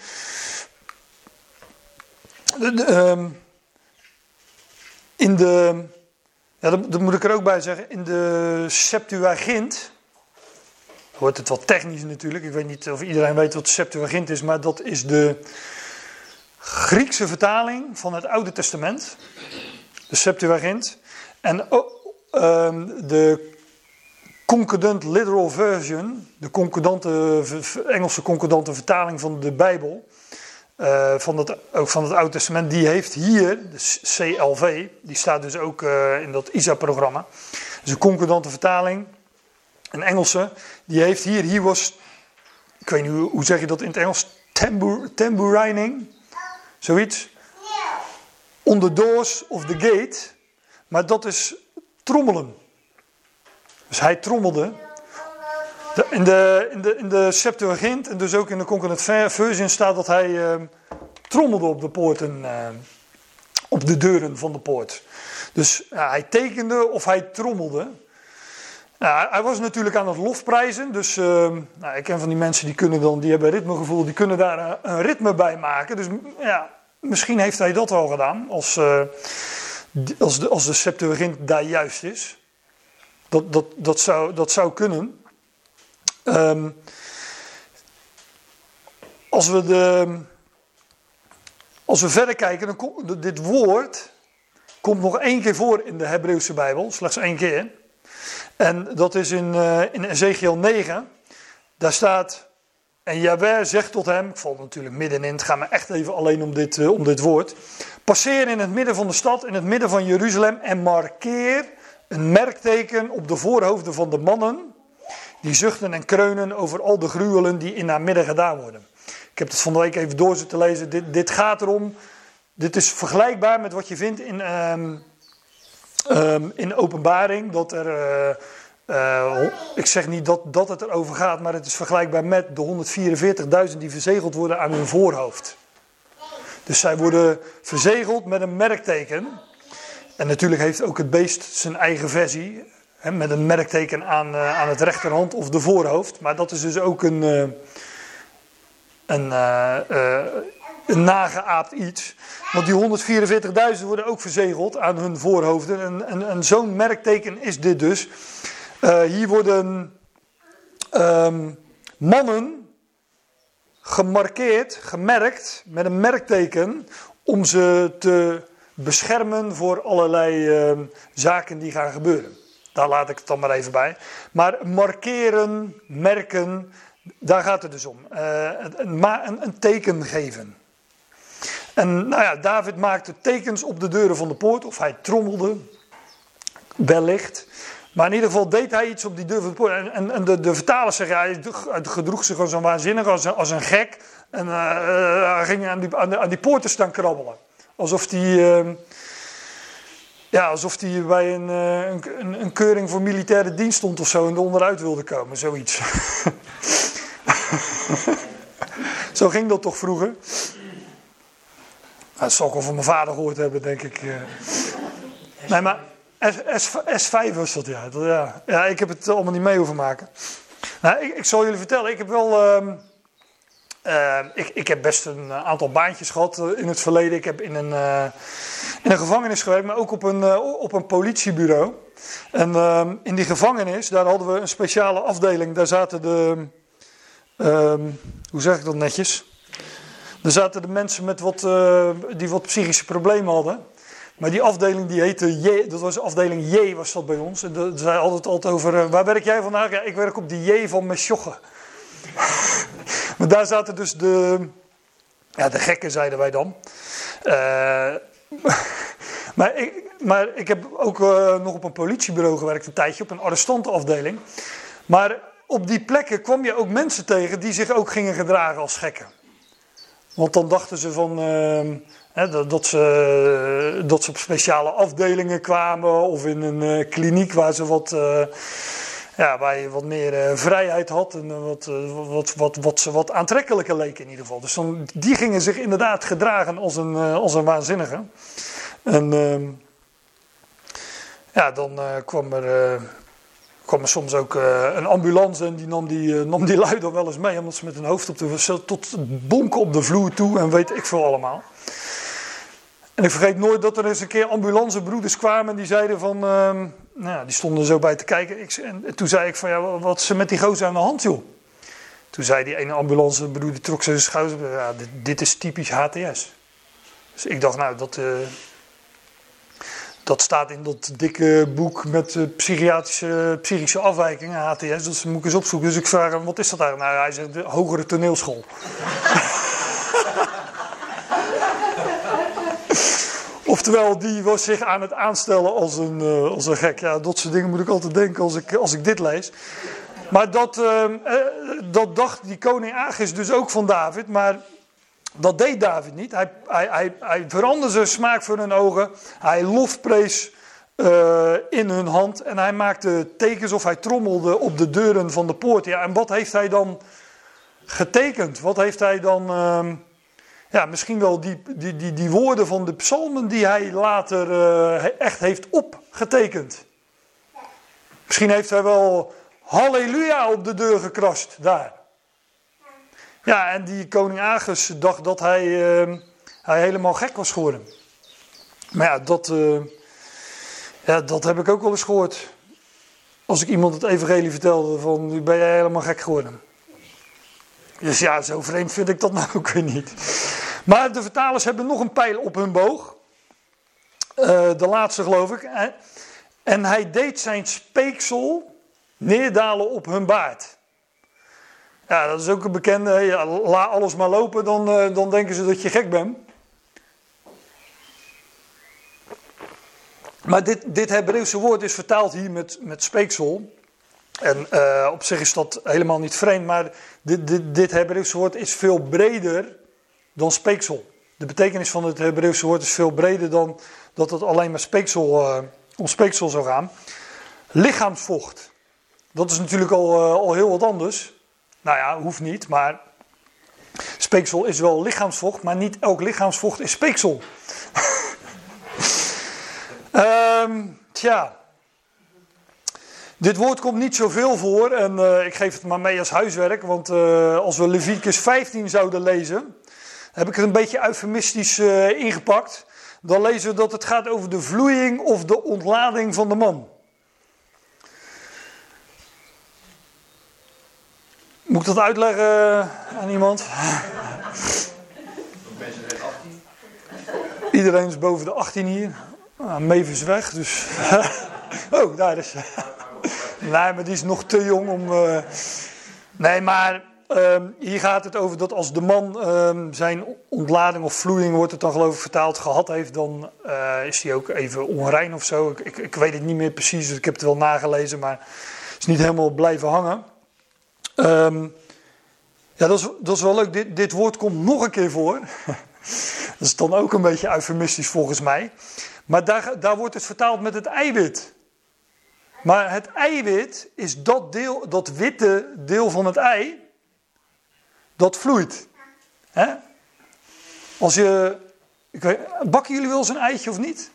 A: De, um, in de, ja, dat, dat, moet ik er ook bij zeggen, in de Septuagint, wordt het wat technisch natuurlijk, ik weet niet of iedereen weet wat Septuagint is, maar dat is de Griekse vertaling van het Oude Testament, de Septuagint. En oh, um, de Concordant Literal Version, de concordante, Engelse concordante vertaling van de Bijbel, uh, van, het, ook van het Oude Testament, die heeft hier, de CLV, die staat dus ook uh, in dat ISA-programma. Dus een concordante vertaling, een Engelse, die heeft hier, hier was, ik weet niet hoe, zeg je dat in het Engels, tambour, tamburining, zoiets. On the doors of the gate, maar dat is trommelen. Dus hij trommelde. in, de, in, de, in de Septuagint en dus ook in de Concordant Version staat dat hij uh, trommelde op de poorten, uh, op de deuren van de poort. Dus uh, hij tekende of hij trommelde. Hij was natuurlijk aan het lofprijzen, dus ehm, nou, ik ken van die mensen die kunnen dan, die hebben ritmegevoel, die kunnen daar een ritme bij maken. Dus ja, misschien heeft hij dat al gedaan, als, eh, als, de, als de Septuagint daar juist is. Dat, dat, dat, zou, dat zou kunnen. Um, als, we de, als we verder kijken, dan dit woord komt nog één keer voor in de Hebreeuwse Bijbel, slechts één keer. En dat is in, uh, in Ezekiel 9. Daar staat, en Jaweh zegt tot hem, ik val natuurlijk middenin, het gaat me echt even alleen om dit, uh, om dit woord. Passeer in het midden van de stad, in het midden van Jeruzalem en markeer een merkteken op de voorhoofden van de mannen die zuchten en kreunen over al de gruwelen die in haar midden gedaan worden. Ik heb het van de week even door zitten lezen. Dit, dit gaat erom, dit is vergelijkbaar met wat je vindt in, um, um, in openbaring, dat er... Uh, uh, ik zeg niet dat, dat het erover gaat, maar het is vergelijkbaar met de 144.000 die verzegeld worden aan hun voorhoofd. Dus zij worden verzegeld met een merkteken. En natuurlijk heeft ook het beest zijn eigen versie. Hè, met een merkteken aan, uh, aan het rechterhand of de voorhoofd. Maar dat is dus ook een, een, een nageaapt iets. Want die 144.000 worden ook verzegeld aan hun voorhoofden. En, zo'n merkteken is dit dus. hier worden um, mannen gemarkeerd, gemerkt met een merkteken om ze te beschermen voor allerlei uh, zaken die gaan gebeuren. Daar laat ik het dan maar even bij. Maar markeren, merken, daar gaat het dus om. Uh, een, een, teken geven. En nou ja, David maakte tekens op de deuren van de poort, of hij trommelde, wellicht. Maar in ieder geval deed hij iets op die deur van de poort. En, en, de, de vertalers zeggen, hij gedroeg zich als een waanzinnig, als een, als een gek. En uh, hij ging aan die, aan, die poorten staan krabbelen. Alsof die, uh, ja, alsof die bij een, uh, een, een, keuring voor militaire dienst stond of zo en er onderuit wilde komen, zoiets. zo ging dat toch vroeger? Dat zal ik al van mijn vader gehoord hebben, denk ik. Uh. Nee, maar S, S, 5 was dat, ja. ja. Ja, ik heb het allemaal niet mee hoeven maken. Nou, ik, ik zal jullie vertellen, ik heb wel... Uh, eh, ik, ik heb best een aantal baantjes gehad eh, in het verleden. Ik heb in een, eh, in een gevangenis gewerkt, maar ook op een, eh, op een politiebureau. En ehm, in die gevangenis, daar hadden we een speciale afdeling. Daar zaten de, ehm, hoe zeg ik dat netjes? Daar zaten de mensen met wat, eh, die wat psychische problemen hadden. Maar die afdeling die heette J, dat was afdeling J was dat bij ons. En daar zei altijd altijd over, eh, waar werk jij vandaag? Ja, ik werk op die J van Mesjoche. maar daar zaten dus de, ja, de gekken, zeiden wij dan. Eh, maar, ik, maar ik heb ook nog op een politiebureau gewerkt een tijdje, op een arrestantenafdeling. Maar op die plekken kwam je ook mensen tegen die zich ook gingen gedragen als gekken. Want dan dachten ze van, ehm, dat, ze, dat ze op speciale afdelingen kwamen of in een eh, kliniek waar, ze wat, eh, ja, waar je wat meer eh, vrijheid had en eh, wat, eh, wat, wat, wat ze wat aantrekkelijker leken in ieder geval. Dus dan, die gingen zich inderdaad gedragen als een, eh, als een waanzinnige. En ehm, ja, dan eh, kwam er eh, kwam er soms ook eh, een ambulance en die nam die, eh, nam die lui dan wel eens mee. Omdat ze met hun hoofd op de, tot bonken op de vloer toe en weet ik veel allemaal. En ik vergeet nooit dat er eens een keer ambulancebroeders kwamen en die zeiden van... ehm, nou die stonden zo bij te kijken. Ik, en toen zei ik van ja, wat er met die gozer aan de hand joh? Toen zei die ene ambulancebroeder, trok zijn schouders. Ja, dit, dit is typisch HTS. Dus ik dacht nou, dat... dat staat in dat dikke boek met eh, psychiatrische, psychische afwijkingen, HTS. Dat moet ik eens opzoeken. Dus ik vraag hem, wat is dat eigenlijk? Nou, hij zegt, de hogere toneelschool. Oftewel, die was zich aan het aanstellen als een, eh, als een gek. Ja, dat soort dingen moet ik altijd denken als ik, als ik dit lees. Maar dat, eh, dat dacht die koning Agis dus ook van David. Maar dat deed David niet. Hij, hij, hij, hij veranderde zijn smaak voor hun ogen. Hij lofprees eh, in hun hand. En hij maakte tekens of hij trommelde op de deuren van de poort. Ja, en wat heeft hij dan getekend? Wat heeft hij dan... ehm, ja, misschien wel die, die, die, woorden van de psalmen die hij later eh, echt heeft opgetekend. Misschien heeft hij wel halleluja op de deur gekrast daar. Ja, en die koning Agus dacht dat hij, eh, hij helemaal gek was geworden. Maar ja dat, eh, ja, dat heb ik ook wel eens gehoord. Als ik iemand het evangelie vertelde van, nu ben jij helemaal gek geworden. Dus ja, zo vreemd vind ik dat nou ook weer niet. Maar de vertalers hebben nog een pijl op hun boog. Eh, de laatste geloof ik. En hij deed zijn speeksel neerdalen op hun baard. Ja, dat is ook een bekende. Ja, laat alles maar lopen, dan, eh, dan denken ze dat je gek bent. Maar dit, dit Hebreeuwse woord is vertaald hier met, met speeksel. En eh, op zich is dat helemaal niet vreemd, maar dit, dit, Hebreeuwse woord is veel breder dan speeksel. De betekenis van het Hebreeuwse woord is veel breder dan dat het alleen maar speeksel, eh, om speeksel zou gaan. Lichaamsvocht. Dat is natuurlijk al, al heel wat anders. Nou ja, hoeft niet, maar speeksel is wel lichaamsvocht, maar niet elk lichaamsvocht is speeksel. Ehm tja. Dit woord komt niet zoveel voor en eh, ik geef het maar mee als huiswerk, want eh, als we Leviticus 15 zouden lezen, heb ik het een beetje eufemistisch eh, ingepakt. Dan lezen we dat het gaat over de vloeiing of de ontlading van de man. Moet ik dat uitleggen aan iemand? Iedereen is boven de 18 hier. Meef is weg, dus. oh, daar is. nee, maar die is nog te jong om. eh, Nee, maar ehm, hier gaat het over dat als de man ehm, zijn ontlading of vloeiing, wordt het dan geloof ik vertaald, gehad heeft, dan eh, is hij ook even onrein of zo. Ik, ik, ik weet het niet meer precies, dus ik heb het wel nagelezen, maar het is niet helemaal blijven hangen. Ehm, ja, dat is, dat is wel leuk. Dit, dit woord komt nog een keer voor. dat is dan ook een beetje eufemistisch volgens mij. Maar daar, daar wordt het vertaald met het eiwit. Maar het eiwit is dat, deel, dat witte deel van het ei dat vloeit. Als je, weet, bakken jullie wel eens een eitje of niet?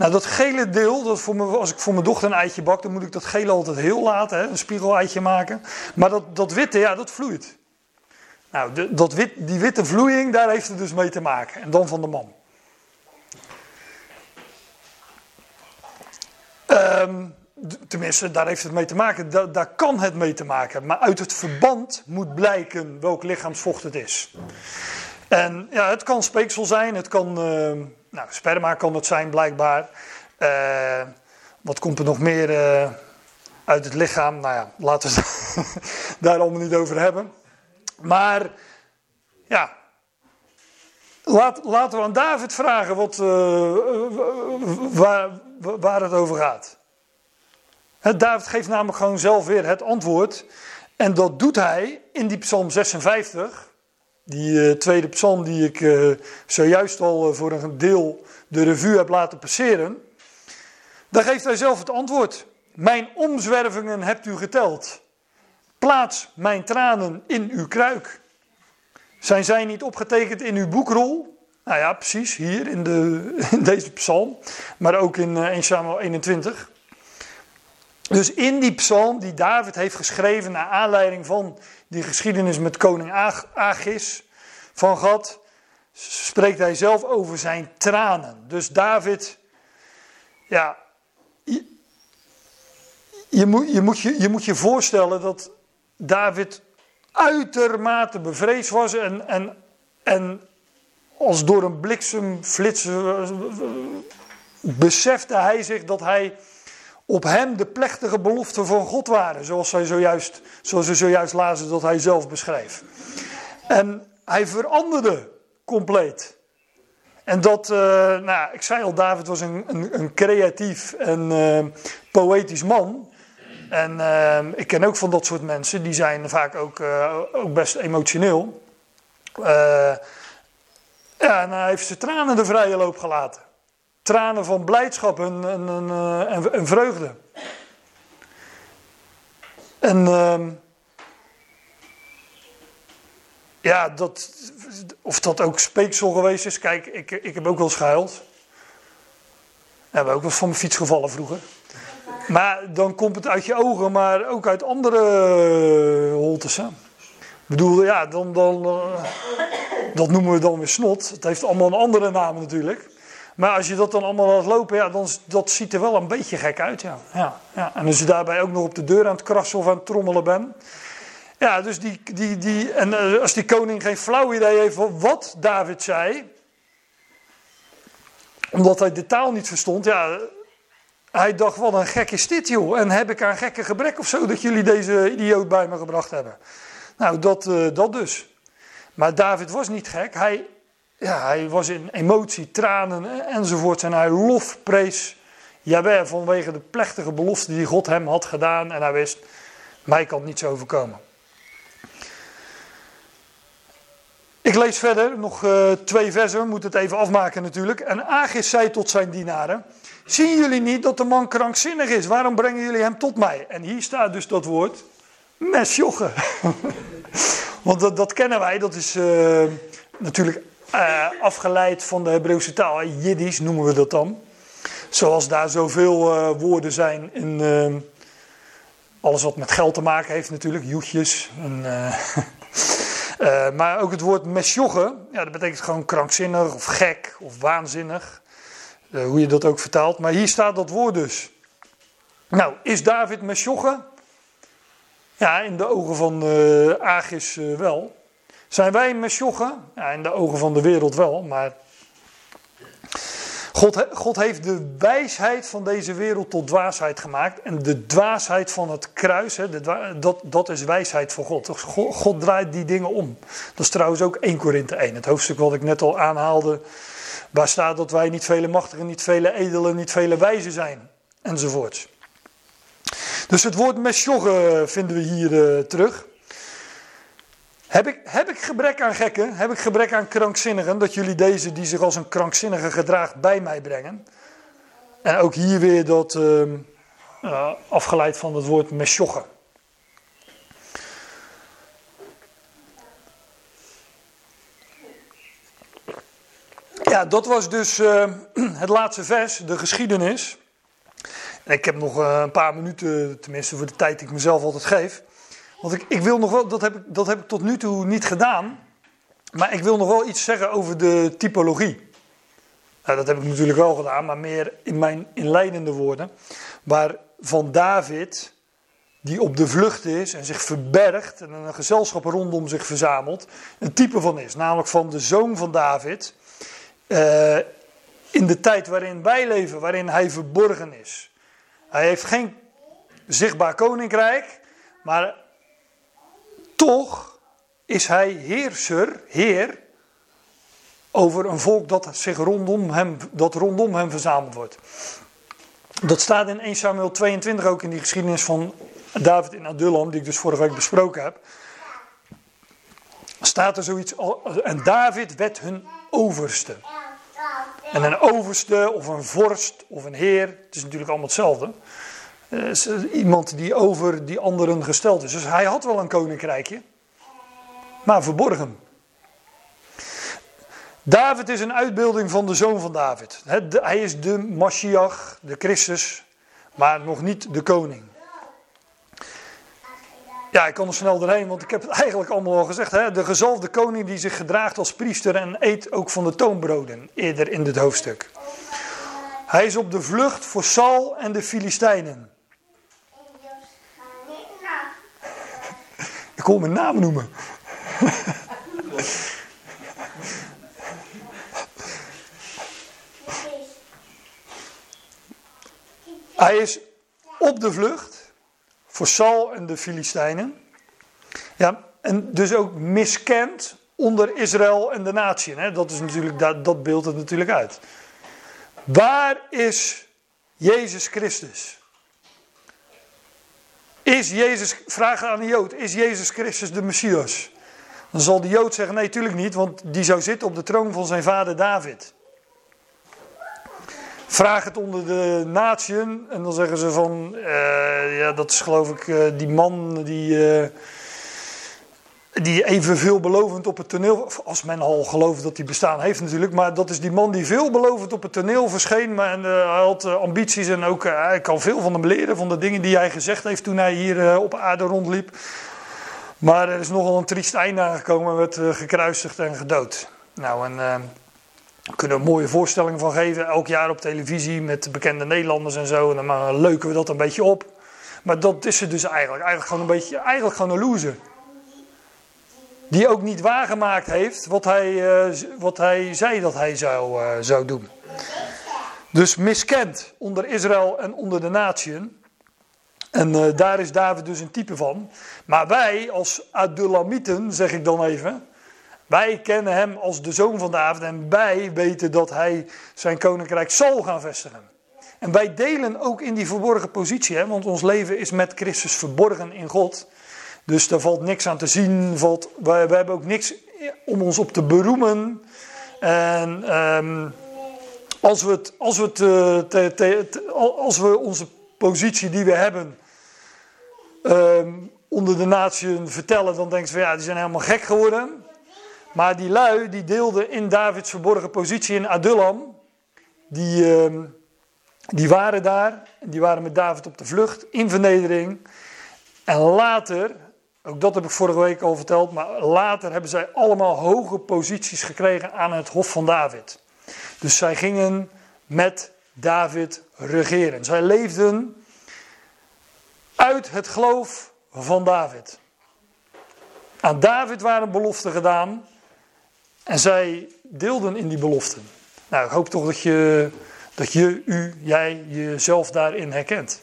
A: Nou, dat gele deel, dat voor me, als ik voor mijn dochter een eitje bak, dan moet ik dat gele altijd heel laten, hè, een spiegeleitje maken. Maar dat, dat witte, ja, dat vloeit. Nou, de, dat wit, die witte vloeiing, daar heeft het dus mee te maken. En dan van de man. Ehm, tenminste, daar heeft het mee te maken. Da daar kan het mee te maken. Maar uit het verband moet blijken welk lichaamsvocht het is. En ja, het kan speeksel zijn, het kan, uh, nou, sperma kan het zijn blijkbaar. Uh, wat komt er nog meer uh, uit het lichaam? Nou ja, laten we daar allemaal niet over hebben. Maar ja, laat, laten we aan David vragen wat, waar, waar het over gaat. David geeft namelijk gewoon zelf weer het antwoord. En dat doet hij in die Psalm 56. Die uh, tweede psalm die ik uh, zojuist al uh, voor een deel de revue heb laten passeren. Daar geeft hij zelf het antwoord. Mijn omzwervingen hebt u geteld. Plaats mijn tranen in uw kruik. Zijn zij niet opgetekend in uw boekrol? Nou ja, precies, hier in, de, in deze psalm. Maar ook in 1 Samuel 21. Dus in die psalm die David heeft geschreven naar aanleiding van die geschiedenis met koning Agis van God, spreekt hij zelf over zijn tranen. Dus David, ja, je, moet, je, moet, je, je moet je voorstellen dat David uitermate bevreesd was en, en, en als door een bliksemflits besefte hij zich dat hij op hem de plechtige beloften van God waren. Zoals, zij zojuist, zoals we zojuist lazen dat hij zelf beschreef. En hij veranderde compleet. En dat, uh, nou, ik zei al, David was een, een, een creatief en uh, poëtisch man. En uh, ik ken ook van dat soort mensen, die zijn vaak ook, ook best emotioneel. ja, en hij heeft zijn tranen de vrije loop gelaten tranen van blijdschap en, en, en, en vreugde. En uh, ja, dat, of dat ook speeksel geweest is. Kijk, ik, ik heb ook wel schuild. We hebben ook wel van mijn fiets gevallen vroeger. Maar dan komt het uit je ogen, maar ook uit andere holtes. Hè? Ik bedoel, ja, dan, dan, uh, dat noemen we dan weer snot. Het heeft allemaal een andere naam natuurlijk. Maar als je dat dan allemaal laat lopen, ja, dan dat ziet er wel een beetje gek uit. Ja. Ja, ja. En als je daarbij ook nog op de deur aan het krassen of aan het trommelen bent. Ja, dus die, die, die, en eh, als die koning geen flauw idee heeft wat David zei, omdat hij de taal niet verstond, ja, hij dacht, wat een gek is dit joh. En heb ik aan gekke gebrek of zo dat jullie deze idioot bij me gebracht hebben. Nou, dat, uh, dat dus. Maar David was niet gek. Hij ja, hij was in emotie, tranen enzovoort. En hij lofprees Jawel vanwege de plechtige belofte die God hem had gedaan. En hij wist, mij kan niets overkomen. Ik lees verder, nog uh, twee versen, we moeten het even afmaken natuurlijk. En Agis zei tot zijn dienaren, zien jullie niet dat de man krankzinnig is? Waarom brengen jullie hem tot mij? En hier staat dus dat woord, mesjochen. Want dat, dat, kennen wij, dat is uh, natuurlijk uh, afgeleid van de Hebreeuwse taal. Jiddisch noemen we dat dan. Zoals daar zoveel uh, woorden zijn in uh, alles wat met geld te maken heeft natuurlijk. Joetjes. En, maar ook het woord mesjogge, ja, dat betekent gewoon krankzinnig of gek of waanzinnig. hoe je dat ook vertaalt. Maar hier staat dat woord dus. Nou, is David mesjogge? Ja, in de ogen van Agis wel. Zijn wij mesjochen? Ja, in de ogen van de wereld wel, maar God, God, heeft de wijsheid van deze wereld tot dwaasheid gemaakt. En de dwaasheid van het kruis, hè, dat, dat is wijsheid voor God. God. God. draait die dingen om. Dat is trouwens ook 1 Korinthe 1, het hoofdstuk wat ik net al aanhaalde. Waar staat dat wij niet vele machtigen, niet vele edelen, niet vele wijzen zijn. Enzovoort. Dus het woord mesjogge vinden we hier uh, terug. Heb ik, heb ik gebrek aan gekken? Heb ik gebrek aan krankzinnigen? Dat jullie deze die zich als een krankzinnige gedraagt bij mij brengen? En ook hier weer dat uh, afgeleid van het woord mesjochen. Ja, dat was dus uh, het laatste vers, de geschiedenis. Ik heb nog een paar minuten, tenminste voor de tijd die ik mezelf altijd geef Want ik, ik wil nog wel, dat heb, ik, dat heb ik tot nu toe niet gedaan. Maar ik wil nog wel iets zeggen over de typologie. Nou, dat heb ik natuurlijk wel gedaan, maar meer in mijn inleidende woorden. Waar van David, die op de vlucht is en zich verbergt en een gezelschap rondom zich verzamelt, een type van is. Namelijk van de zoon van David. Uh, in de tijd waarin wij leven, waarin hij verborgen is. Hij heeft geen zichtbaar koninkrijk, maar toch is hij heerser, heer, over een volk dat zich rondom hem, dat rondom hem verzameld wordt. Dat staat in 1 Samuel 22 ook in die geschiedenis van David in Adullam, die ik dus vorige week besproken heb. Staat er zoiets, en David werd hun overste. En een overste of een vorst of een heer, het is natuurlijk allemaal hetzelfde. Is iemand die over die anderen gesteld is. Dus hij had wel een koninkrijkje, maar verborgen. David is een uitbeelding van de zoon van David. Hij is de Mashiach, de Christus, maar nog niet de koning. Ja, ik kan er snel doorheen, want ik heb het eigenlijk allemaal al gezegd. Hè? De gezalfde koning die zich gedraagt als priester en eet ook van de toonbroden, eerder in dit hoofdstuk. Hij is op de vlucht voor Saul en de Filistijnen. Kon mijn naam noemen. Hij is op de vlucht voor Saul en de Filistijnen. Ja, en dus ook miskend onder Israël en de natie. Dat, is natuurlijk, dat, dat beeldt het natuurlijk uit. Waar is Jezus Christus? Is Jezus, vraag aan de Jood, is Jezus Christus de Messias? Dan zal de Jood zeggen, nee, natuurlijk niet, want die zou zitten op de troon van zijn vader David. Vraag het onder de natieën en dan zeggen ze van, uh, ja, dat is geloof ik uh, die man die, uh, die even veelbelovend op het toneel, als men al gelooft dat hij bestaan heeft natuurlijk, maar dat is die man die veelbelovend op het toneel verscheen, maar en, hij had ambities en ook, hij kan veel van hem leren, van de dingen die hij gezegd heeft toen hij hier op aarde rondliep. Maar er is nogal een triest einde aangekomen, werd gekruisigd en gedood. Nou, en daar kunnen een mooie voorstelling van geven, elk jaar op televisie met bekende Nederlanders en zo. En dan leuken we dat een beetje op. Maar dat is het dus eigenlijk. Eigenlijk gewoon een beetje, eigenlijk gewoon een loser. Die ook niet waargemaakt heeft wat hij, uh, wat hij zei dat hij zou, uh, zou doen. Dus miskend onder Israël en onder de natieën. En uh, daar is David dus een type van. Maar wij als Adulamieten, zeg ik dan even, wij kennen hem als de zoon van David en wij weten dat hij zijn koninkrijk zal gaan vestigen. En wij delen ook in die verborgen positie, hè, want ons leven is met Christus verborgen in God. Dus daar valt niks aan te zien, valt, wij, wij hebben ook niks om ons op te beroemen. En um, als, we het, als, we het, uh, te, te, als we onze positie die we hebben um, onder de natie vertellen, dan denken ze van ja, die zijn helemaal gek geworden. Maar die lui, die deelden in Davids verborgen positie in Adullam. Die, uh, die waren daar. Die waren met David op de vlucht, in vernedering. En later, ook dat heb ik vorige week al verteld, maar later hebben zij allemaal hoge posities gekregen aan het hof van David. Dus zij gingen met David regeren. Zij leefden uit het geloof van David. Aan David waren beloften gedaan en zij deelden in die beloften. Nou, ik hoop toch dat je, dat je, u, jij, jezelf daarin herkent.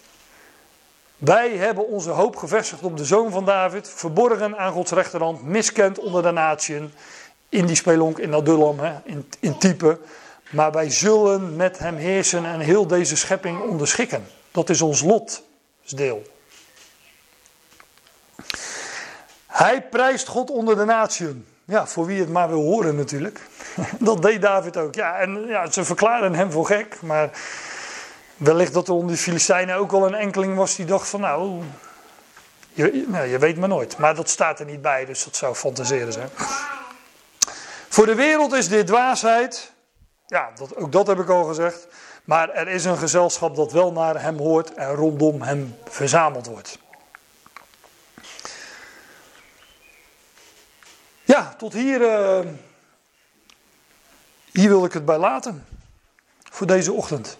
A: Wij hebben onze hoop gevestigd op de zoon van David, verborgen aan Gods rechterhand, miskend onder de natieën, in die spelonk in Adullam, hè, in, in type. Maar wij zullen met hem heersen en heel deze schepping onderschikken. Dat is ons lotsdeel. Hij prijst God onder de natieën. Ja, voor wie het maar wil horen natuurlijk. Dat deed David ook. Ja, en ja, ze verklaren hem voor gek, maar wellicht dat er onder de Filistijnen ook wel een enkeling was die dacht van nou, je, nou, je weet maar nooit. Maar dat staat er niet bij, dus dat zou fantaseren zijn. Voor de wereld is dit dwaasheid. Ja, dat, ook dat heb ik al gezegd. Maar er is een gezelschap dat wel naar hem hoort en rondom hem verzameld wordt. Ja, tot hier, uh, hier wil ik het bij laten. Voor deze ochtend.